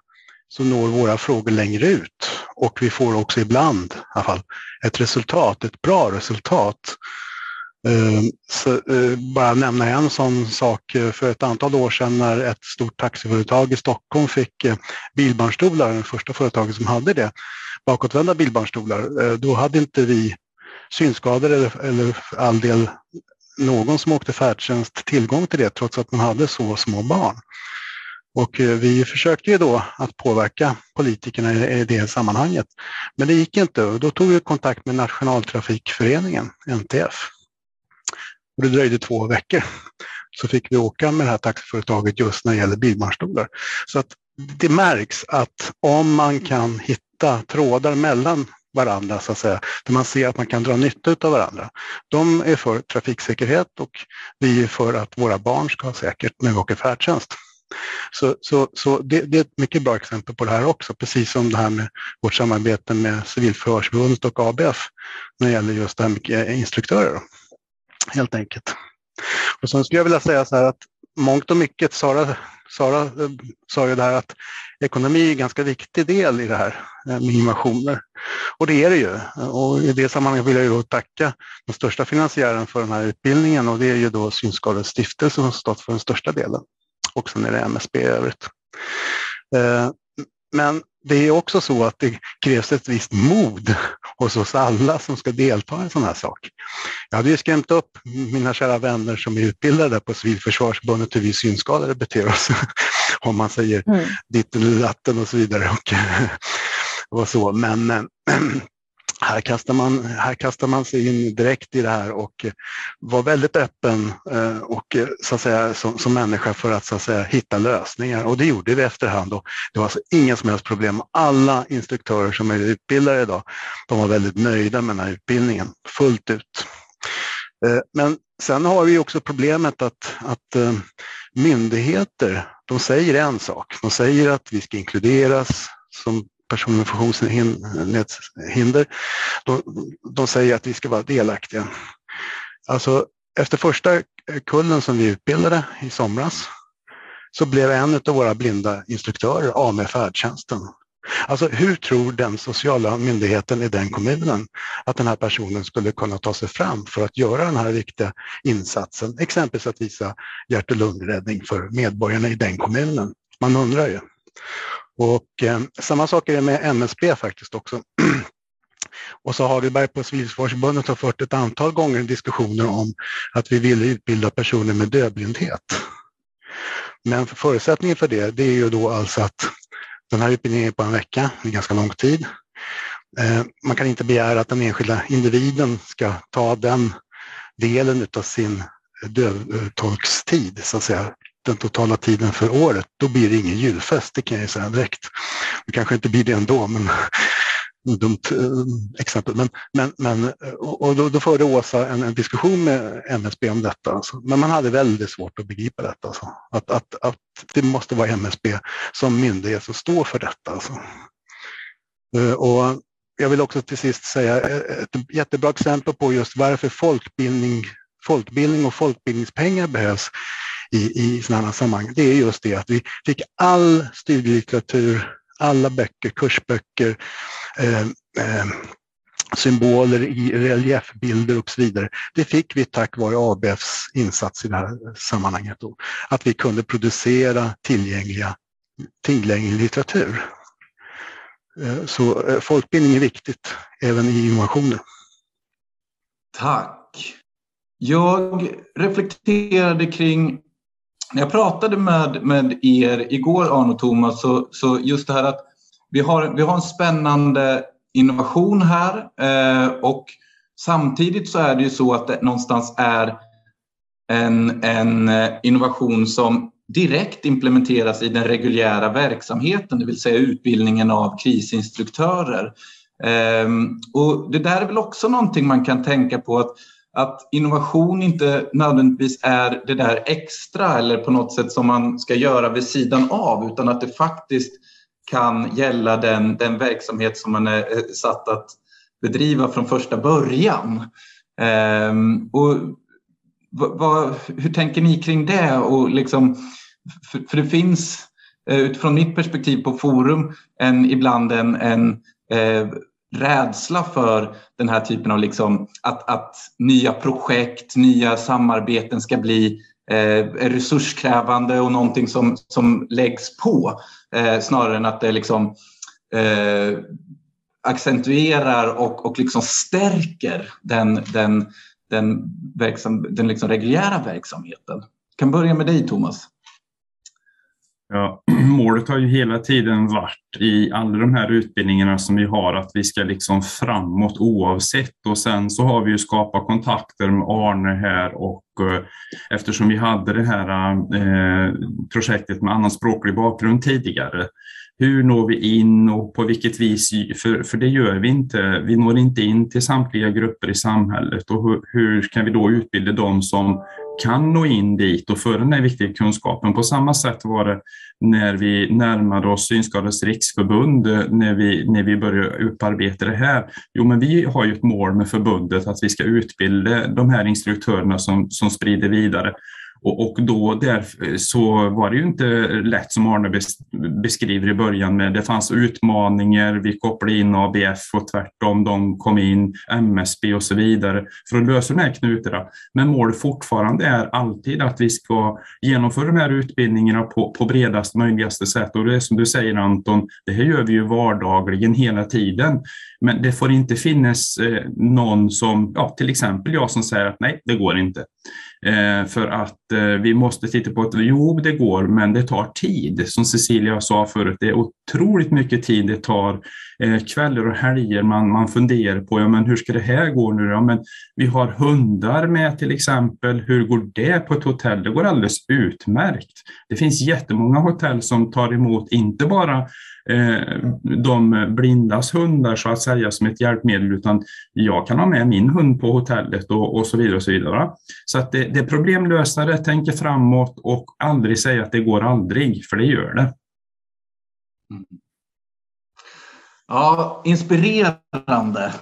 så når våra frågor längre ut och vi får också ibland i alla fall, ett resultat, ett bra resultat. Ehm, så, eh, bara nämna en sån sak för ett antal år sedan när ett stort taxiföretag i Stockholm fick eh, bilbarnstolar, det första företaget som hade det, bakåtvända bilbarnstolar. Eh, då hade inte vi synskadade eller, eller all del någon som åkte färdtjänst tillgång till det trots att man hade så små barn. Och vi försökte ju då att påverka politikerna i det sammanhanget. Men det gick inte och då tog vi kontakt med Nationaltrafikföreningen, NTF. Och det dröjde två veckor. Så fick vi åka med det här taxiföretaget just när det gäller bilbarnstolar. Så att det märks att om man kan hitta trådar mellan varandra, så att säga, där man ser att man kan dra nytta av varandra. De är för trafiksäkerhet och vi är för att våra barn ska ha säkert när vi åker färdtjänst. Så, så, så det, det, är ett mycket bra exempel på det här också, precis som det här med vårt samarbete med Civilförsvarsförbundet och ABF när det gäller just det här med instruktörer helt enkelt. Och sen skulle jag vilja säga så här att mångt och mycket, Sara, Sara eh, sa ju där att ekonomi är en ganska viktig del i det här eh, med innovationer. Och det är det ju. Och i det sammanhanget vill jag ju tacka den största finansiären för den här utbildningen och det är ju då Synskadades stiftelse som har stått för den största delen. Och sen är det MSB i övrigt. Eh, men det är också så att det krävs ett visst mod hos oss alla som ska delta i en sån här sak. Jag hade ju skrämt upp mina kära vänner som är utbildade på Civilförsvarsförbundet hur vi synskadade beter oss. [LAUGHS] Om man säger mm. ditten eller datten och så vidare. Och, [LAUGHS] och så. Men [CLEARS THROAT] här kastar, man, här kastar man sig in direkt i det här och var väldigt öppen eh, och eh, så att säga, som, som människa för att, så att säga, hitta lösningar. Och det gjorde vi efterhand. Och det var alltså inga som helst problem. Alla instruktörer som är utbildade idag, de var väldigt nöjda med den här utbildningen fullt ut. Eh, men sen har vi också problemet att, att myndigheter, de säger en sak. De säger att vi ska inkluderas som personer med funktionshinder, de, de säger att vi ska vara delaktiga. Alltså, efter första kullen som vi utbildade i somras så blev en av våra blinda instruktörer av med färdtjänsten. Alltså hur tror den sociala myndigheten i den kommunen att den här personen skulle kunna ta sig fram för att göra den här viktiga insatsen, exempelvis att visa hjärt och lungräddning för medborgarna i den kommunen? Man undrar ju. Och eh, samma sak är det med MSB faktiskt också. [CLEARS THROAT] Och så har vi på Civilförsvarsförbundet har fört ett antal gånger diskussioner om att vi vill utbilda personer med dövblindhet. Men förutsättningen för det, det är ju då alltså att den här utbildningen är på en vecka, det är ganska lång tid. Eh, man kan inte begära att den enskilda individen ska ta den delen av sin dövtolkstid, eh, så att säga, den totala tiden för året, då blir det ingen julfest, det kan jag säga direkt. Det kanske inte blir det ändå, men [LAUGHS] dumt eh, exempel. Men, men, men, och då, då förde Åsa en, en, diskussion med MSB om detta. Alltså. Men man hade väldigt svårt att begripa detta. Alltså. Att, att, att det måste vara MSB som myndighet som står för detta. Alltså. Eh, och jag vill också till sist säga ett jättebra exempel på just varför folkbildning, folkbildning och folkbildningspengar behövs i, i sådana sammanhang, det är just det att vi fick all studielitteratur, alla böcker, kursböcker, eh, eh, symboler i reliefbilder och så vidare. Det fick vi tack vare ABFs insats i det här sammanhanget. Då. Att vi kunde producera tillgängliga, tillgänglig litteratur. Eh, så eh, folkbildning är viktigt även i innovationer. Tack. Jag reflekterade kring när jag pratade med, med er igår, Arne och Thomas, så, så just det här att vi har, vi har en spännande innovation här eh, och samtidigt så är det ju så att det någonstans är en, en eh, innovation som direkt implementeras i den reguljära verksamheten, det vill säga utbildningen av krisinstruktörer. Eh, och det där är väl också någonting man kan tänka på att, att innovation inte nödvändigtvis är det där extra eller på något sätt som man ska göra vid sidan av utan att det faktiskt kan gälla den, den verksamhet som man är eh, satt att bedriva från första början. Ehm, och vad, hur tänker ni kring det? Och liksom, för, för, det finns eh, utifrån mitt perspektiv på forum en, ibland en, en eh, rädsla för den här typen av liksom, att, att nya projekt, nya samarbeten ska bli eh, resurskrävande och någonting som, som läggs på eh, snarare än att det liksom eh, accentuerar och, och liksom stärker den, den, den, verksam, den liksom reguljära verksamheten. Jag kan börja med dig Thomas. Ja, [CLEARS THROAT] målet har ju hela tiden varit i alla de här utbildningarna som vi har att vi ska liksom framåt oavsett. Och sen så har vi ju skapat kontakter med Arne här och eh, eftersom vi hade det här eh, projektet med annan språklig bakgrund tidigare. Hur når vi in och på vilket vis, för, för det gör vi inte. Vi når inte in till samtliga grupper i samhället. Och hur, hur kan vi då utbilda dem som kan nå in dit och få den här viktiga kunskapen. På samma sätt var det när vi närmade oss Synskadades riksförbund, eh, när vi, när vi började upparbeta det här. Jo, men vi har ju ett mål med förbundet att vi ska utbilda de här instruktörerna som, som sprider vidare. Och, och då där, eh, så var det ju inte lätt som Arne beskriver i början med det fanns utmaningar, vi kopplade in ABF och tvärtom, de kom in, MSB och så vidare för att lösa de här knutarna. Men målet fortfarande är alltid att vi ska genomföra de här utbildningarna på, på bredast möjligaste sätt och det är som du säger Anton, det här gör vi ju vardagligen hela tiden. Men det får inte finnas eh, någon som, ja, till exempel jag som säger att nej, det går inte. Eh, för att eh, vi måste titta på att jo, det går, men det tar tid. Som Cecilia sa förut, det är otroligt mycket tid det tar. Eh, kvällar och helger man, man funderar på, ja, men hur ska det här gå nu? Ja, men vi har hundar med till exempel. Hur går det på ett hotell? Det går alldeles utmärkt. Det finns jättemånga hotell som tar emot inte bara Eh, de blindas hundar så att säga som ett hjälpmedel utan jag kan ha med min hund på hotellet och, och så vidare. och Så vidare. Så att det, det är problemlösare, tänker framåt och aldrig säga att det går aldrig, för det gör det. Mm. Ja, inspirerande.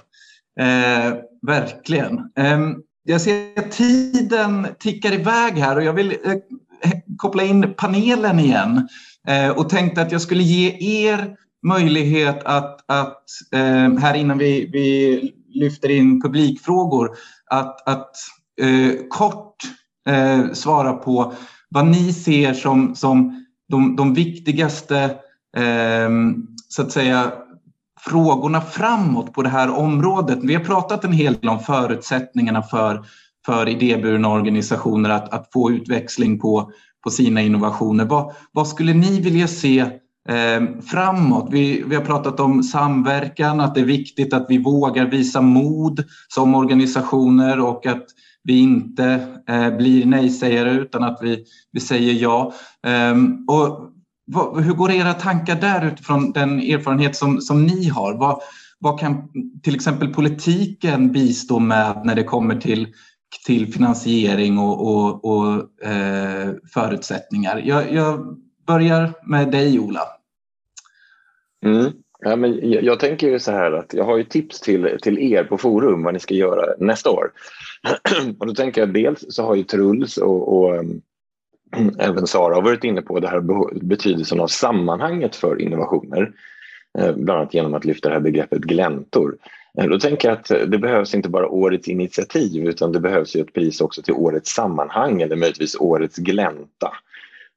Eh, verkligen. Eh, jag ser att tiden tickar iväg här och jag vill eh, koppla in panelen igen. Eh, och tänkte att jag skulle ge er möjlighet att, att eh, här innan vi, vi lyfter in publikfrågor, att, att eh, kort eh, svara på vad ni ser som, som de, de viktigaste eh, så att säga, frågorna framåt på det här området. Vi har pratat en hel del om förutsättningarna för, för idéburna organisationer att, att få utväxling på på sina innovationer. Vad, vad skulle ni vilja se eh, framåt? Vi, vi har pratat om samverkan, att det är viktigt att vi vågar visa mod som organisationer och att vi inte eh, blir nej-sägare utan att vi, vi säger ja. Eh, och vad, hur går era tankar där utifrån den erfarenhet som, som ni har? Vad, vad kan till exempel politiken bistå med när det kommer till till finansiering och, och, och eh, förutsättningar. Jag, jag, börjar med dig, Ola. Mm. Ja, men jag, jag, tänker ju så här att jag har ju tips till, till er på forum vad ni ska göra nästa år. [CLEARS THROAT] och då tänker jag dels så har ju Truls och, och ehm, [CLEARS THROAT] även Sara varit inne på det här betydelsen av sammanhanget för innovationer. Eh, bland annat genom att lyfta det här begreppet gläntor. Eh, då tänker jag att eh, det behövs inte bara årets initiativ utan det behövs ju ett pris också till årets sammanhang eller möjligtvis årets glänta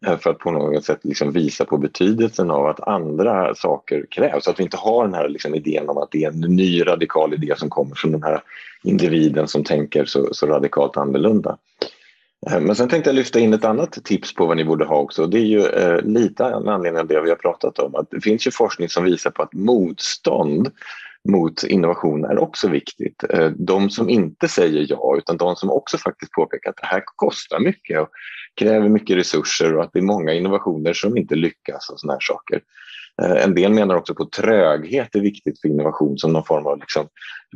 eh, för att på något sätt liksom visa på betydelsen av att andra saker krävs. Att vi inte har den här liksom idén om att det är en ny radikal idé som kommer från den här individen som tänker så, så radikalt annorlunda. Men sen tänkte jag lyfta in ett annat tips på vad ni borde ha också. Det är ju eh, lite med anledning av det vi har pratat om. Att det finns ju forskning som visar på att motstånd mot innovation är också viktigt. Eh, de som inte säger ja, utan de som också faktiskt påpekar att det här kostar mycket och kräver mycket resurser och att det är många innovationer som inte lyckas och sådana här saker. Eh, en del menar också på tröghet är viktigt för innovation som någon form av liksom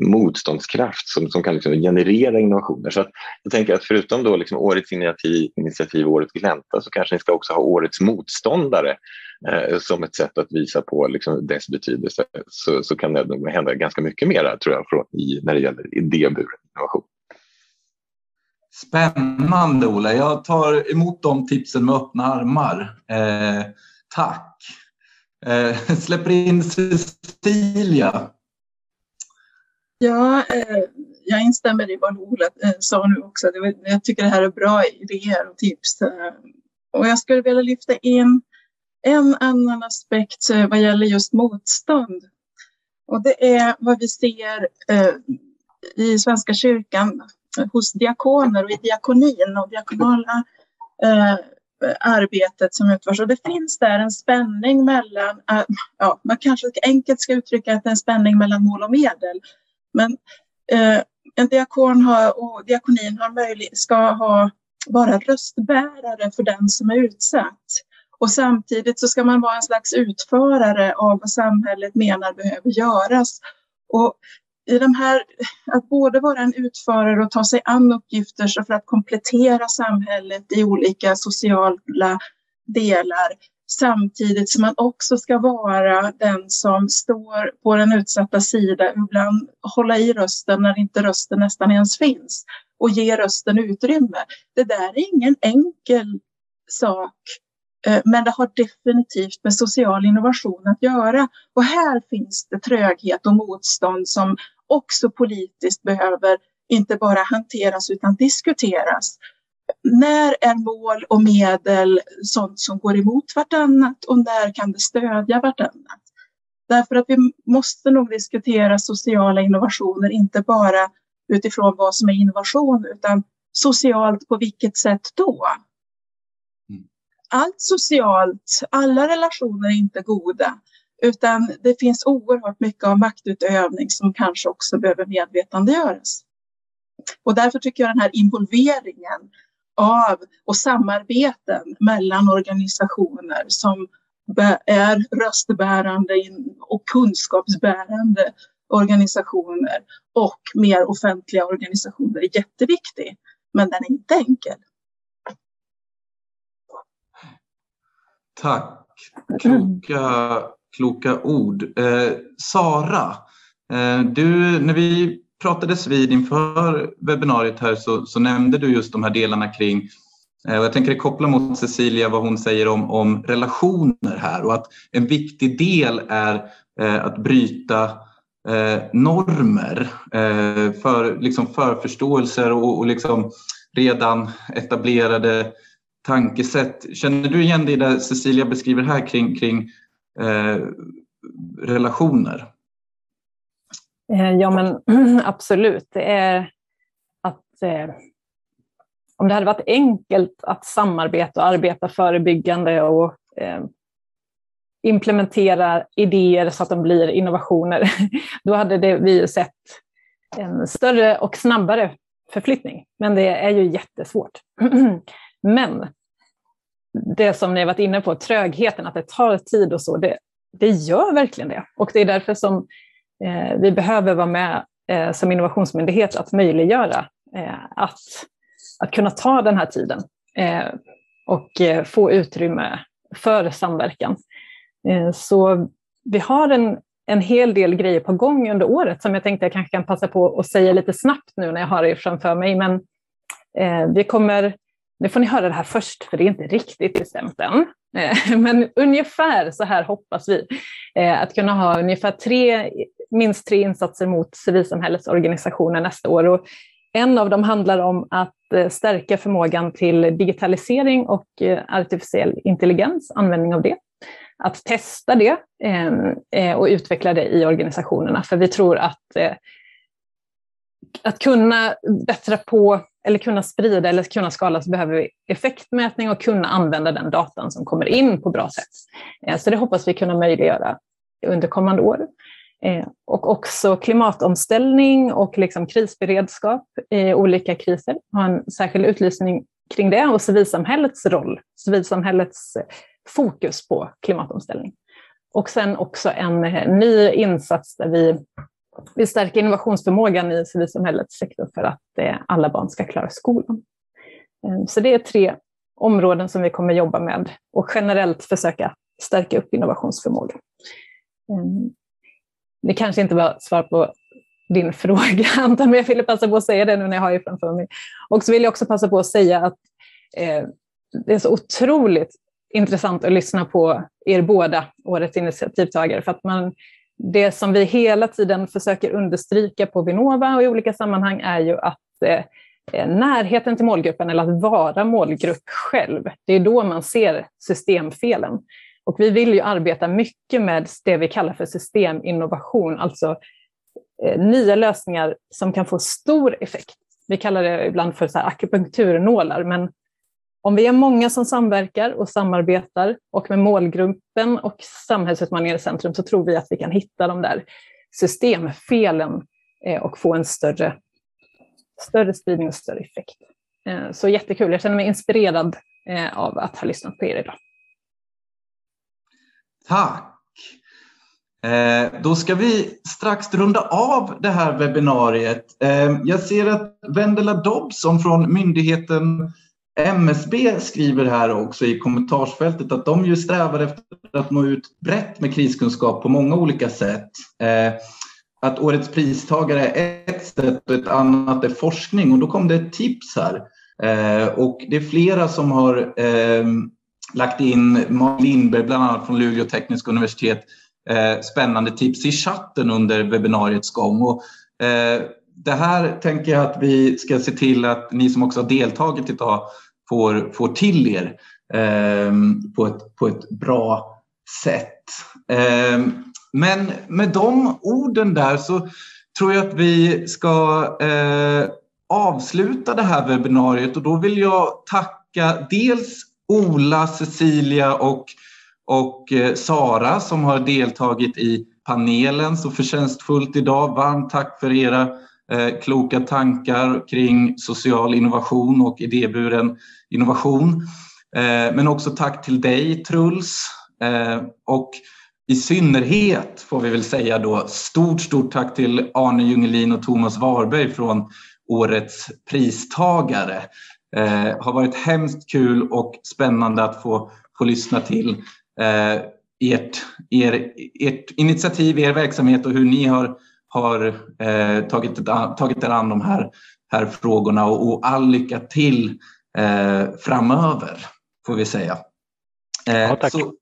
motståndskraft som, som kan liksom generera innovationer. Så jag tänker att förutom då liksom årets initiativ, initiativ årets Glänta så kanske ni ska också ha årets motståndare som ett sätt att visa på liksom dess betydelse. Så, så kan det nog hända ganska mycket mer tror jag från, i, när det gäller idéburen innovation. Spännande Ola, jag tar emot de tipsen med öppna armar. Eh, tack! Eh, [LAUGHS] släpper in Cecilia. Ja, eh, jag instämmer i vad Ola eh, sa nu också. Jag tycker det här är bra idéer och tips. Eh, och jag skulle vilja lyfta in en annan aspekt eh, vad gäller just motstånd. Och det är vad vi ser eh, i Svenska kyrkan hos diakoner och i diakonin och diakonala eh, arbetet som utförs. Och det finns där en spänning mellan, eh, ja, man kanske enkelt ska uttrycka att det är en spänning mellan mål och medel. Men eh, en diakon har, och diakonin har möjlig, ska ha, vara röstbärare för den som är utsatt. Och samtidigt så ska man vara en slags utförare av vad samhället menar behöver göras. Och i de här, att både vara en utförare och ta sig an uppgifter för att komplettera samhället i olika sociala delar samtidigt som man också ska vara den som står på den utsatta sidan och ibland hålla i rösten när inte rösten nästan ens finns och ge rösten utrymme. Det där är ingen enkel sak Eh, men det har definitivt med social innovation att göra. Och här finns det tröghet och motstånd som också politiskt behöver inte bara hanteras utan diskuteras. När är mål och medel sånt som går emot vartannat och när kan det stödja vartannat? Därför att vi måste nog diskutera sociala innovationer, inte bara utifrån vad som är innovation, utan socialt på vilket sätt då? Allt socialt, alla relationer är inte goda, utan det finns oerhört mycket av maktutövning som kanske också behöver medvetandegöras. Och därför tycker jag den här involveringen av och samarbeten mellan organisationer som är röstbärande och kunskapsbärande organisationer och mer offentliga organisationer är jätteviktig. Men den är inte enkel. Tack. Kloka, kloka ord. Eh, Sara, eh, du, när vi pratades vid inför webbinariet här så, så nämnde du just de här delarna kring eh, jag tänker koppla mot Cecilia vad hon säger om, om relationer här och att en viktig del är eh, att bryta eh, normer eh, för liksom förförståelser och, och liksom redan etablerade tankesätt. Känner du igen det där Cecilia beskriver här kring, kring eh, relationer? Eh, ja, men [CLEARS THROAT] absolut. Det är att eh, om det hade varit enkelt att samarbeta och arbeta förebyggande och eh, implementera idéer så att de blir innovationer, [LAUGHS] då hade det, vi sett en större och snabbare förflyttning. Men det är ju jättesvårt. [CLEARS THROAT] Men det som ni har varit inne på, trögheten, att det tar tid och så, det, det gör verkligen det. Och det är därför som eh, vi behöver vara med eh, som innovationsmyndighet att möjliggöra eh, att, att kunna ta den här tiden eh, och eh, få utrymme för samverkan. Eh, så vi har en, en hel del grejer på gång under året som jag tänkte jag kanske kan passa på att säga lite snabbt nu när jag har det framför mig. Men eh, vi kommer nu får ni höra det här först, för det är inte riktigt bestämt än. Eh, [LAUGHS] men ungefär så här hoppas vi. Eh, att kunna ha ungefär tre, minst tre insatser mot civilsamhällets organisationer nästa år. Och en av dem handlar om att eh, stärka förmågan till digitalisering och artificiell intelligens, användning av det. Att testa det ehm, och utveckla det i organisationerna, för vi tror att att kunna bättra på eller kunna sprida eller kunna skala så behöver vi effektmätning och kunna använda den datan som kommer in på bra sätt. Eh, så det hoppas vi kunna möjliggöra under kommande år. Eh, och också klimatomställning och liksom krisberedskap i olika kriser. Har en särskild utlysning kring det och civilsamhällets roll, civilsamhällets eh, fokus på klimatomställning. Och sen också en ny insats där vi vi stärker innovationsförmågan i civilsamhällets sektor för att eh, alla barn ska klara skolan. Eh, så det är tre områden som vi kommer jobba med och generellt försöka stärka upp innovationsförmågan. Eh, det kanske inte var svar på din [LAUGHS] fråga, Anton, men jag ville passa på att säga det nu när jag har det framför mig. Och så vill jag också passa på att säga att det är så otroligt intressant att lyssna på er båda, årets initiativtagare, för att man, det som vi hela tiden försöker understryka på Vinnova och i olika sammanhang är ju att eh, eh, närheten till målgruppen, eller att vara målgrupp själv, det är då man ser systemfelen. Och vi vill ju arbeta mycket med det vi kallar för systeminnovation, alltså eh, nya lösningar som kan få stor effekt. Vi kallar det ibland för så här akupunkturnålar, men om vi är många som samverkar och samarbetar och med målgruppen och samhällsutmaningar i centrum så tror vi att vi kan hitta de där systemfelen eh, och få en större, större spridning och större effekt. Eh, så jättekul, jag känner mig inspirerad eh, av att ha lyssnat på er idag. Tack! Då ska vi strax runda av det här webbinariet. Jag ser att Vendela Dobson från myndigheten MSB skriver här också i kommentarsfältet att de ju strävar efter att nå ut brett med kriskunskap på många olika sätt. Eh, att årets pristagare är ett sätt och ett annat är forskning och då kom det ett tips här. Eh, och det är flera som har ehm, lagt in Malin Lindberg, bland annat från Luleå tekniska universitet, eh, spännande tips i chatten under webbinariets gång. Och, eh, det här tänker jag att vi ska se till att ni som också har deltagit idag får, får till er eh, på, ett, på ett bra sätt. Eh, men med de orden där så tror jag att vi ska eh, avsluta det här webbinariet och då vill jag tacka dels Ola, Cecilia och, och eh, Sara som har deltagit i panelen så förtjänstfullt idag. Varmt tack för era Eh, kloka tankar kring social innovation och idéburen innovation. Eh, men också tack till dig Truls eh, och i synnerhet får vi väl säga då stort, stort tack till Arne Jungelin och Thomas Warberg från årets pristagare. Eh, har varit hemskt kul och spännande att få, få lyssna till eh, ert, er, ert initiativ, er verksamhet och hur ni har, har eh, tagit, tagit er an de här, här frågorna och, och all lycka till eh, framöver, får vi säga. Eh, ja, tack. Så,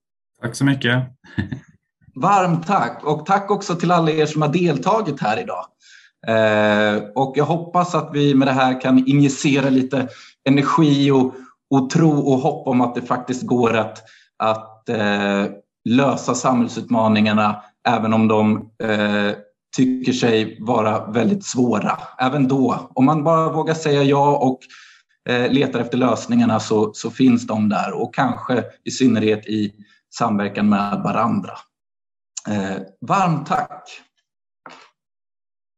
tack så mycket. Varmt tack och tack också till alla er som har deltagit här idag. Eh, och jag hoppas att vi med det här kan injicera lite energi och, och tro och hopp om att det faktiskt går att, att eh, lösa samhällsutmaningarna även om de eh, tycker sig vara väldigt svåra. Även då, om man bara vågar säga ja och eh, letar efter lösningarna så, så finns de där och kanske i synnerhet i samverkan med varandra. Eh, varmt tack!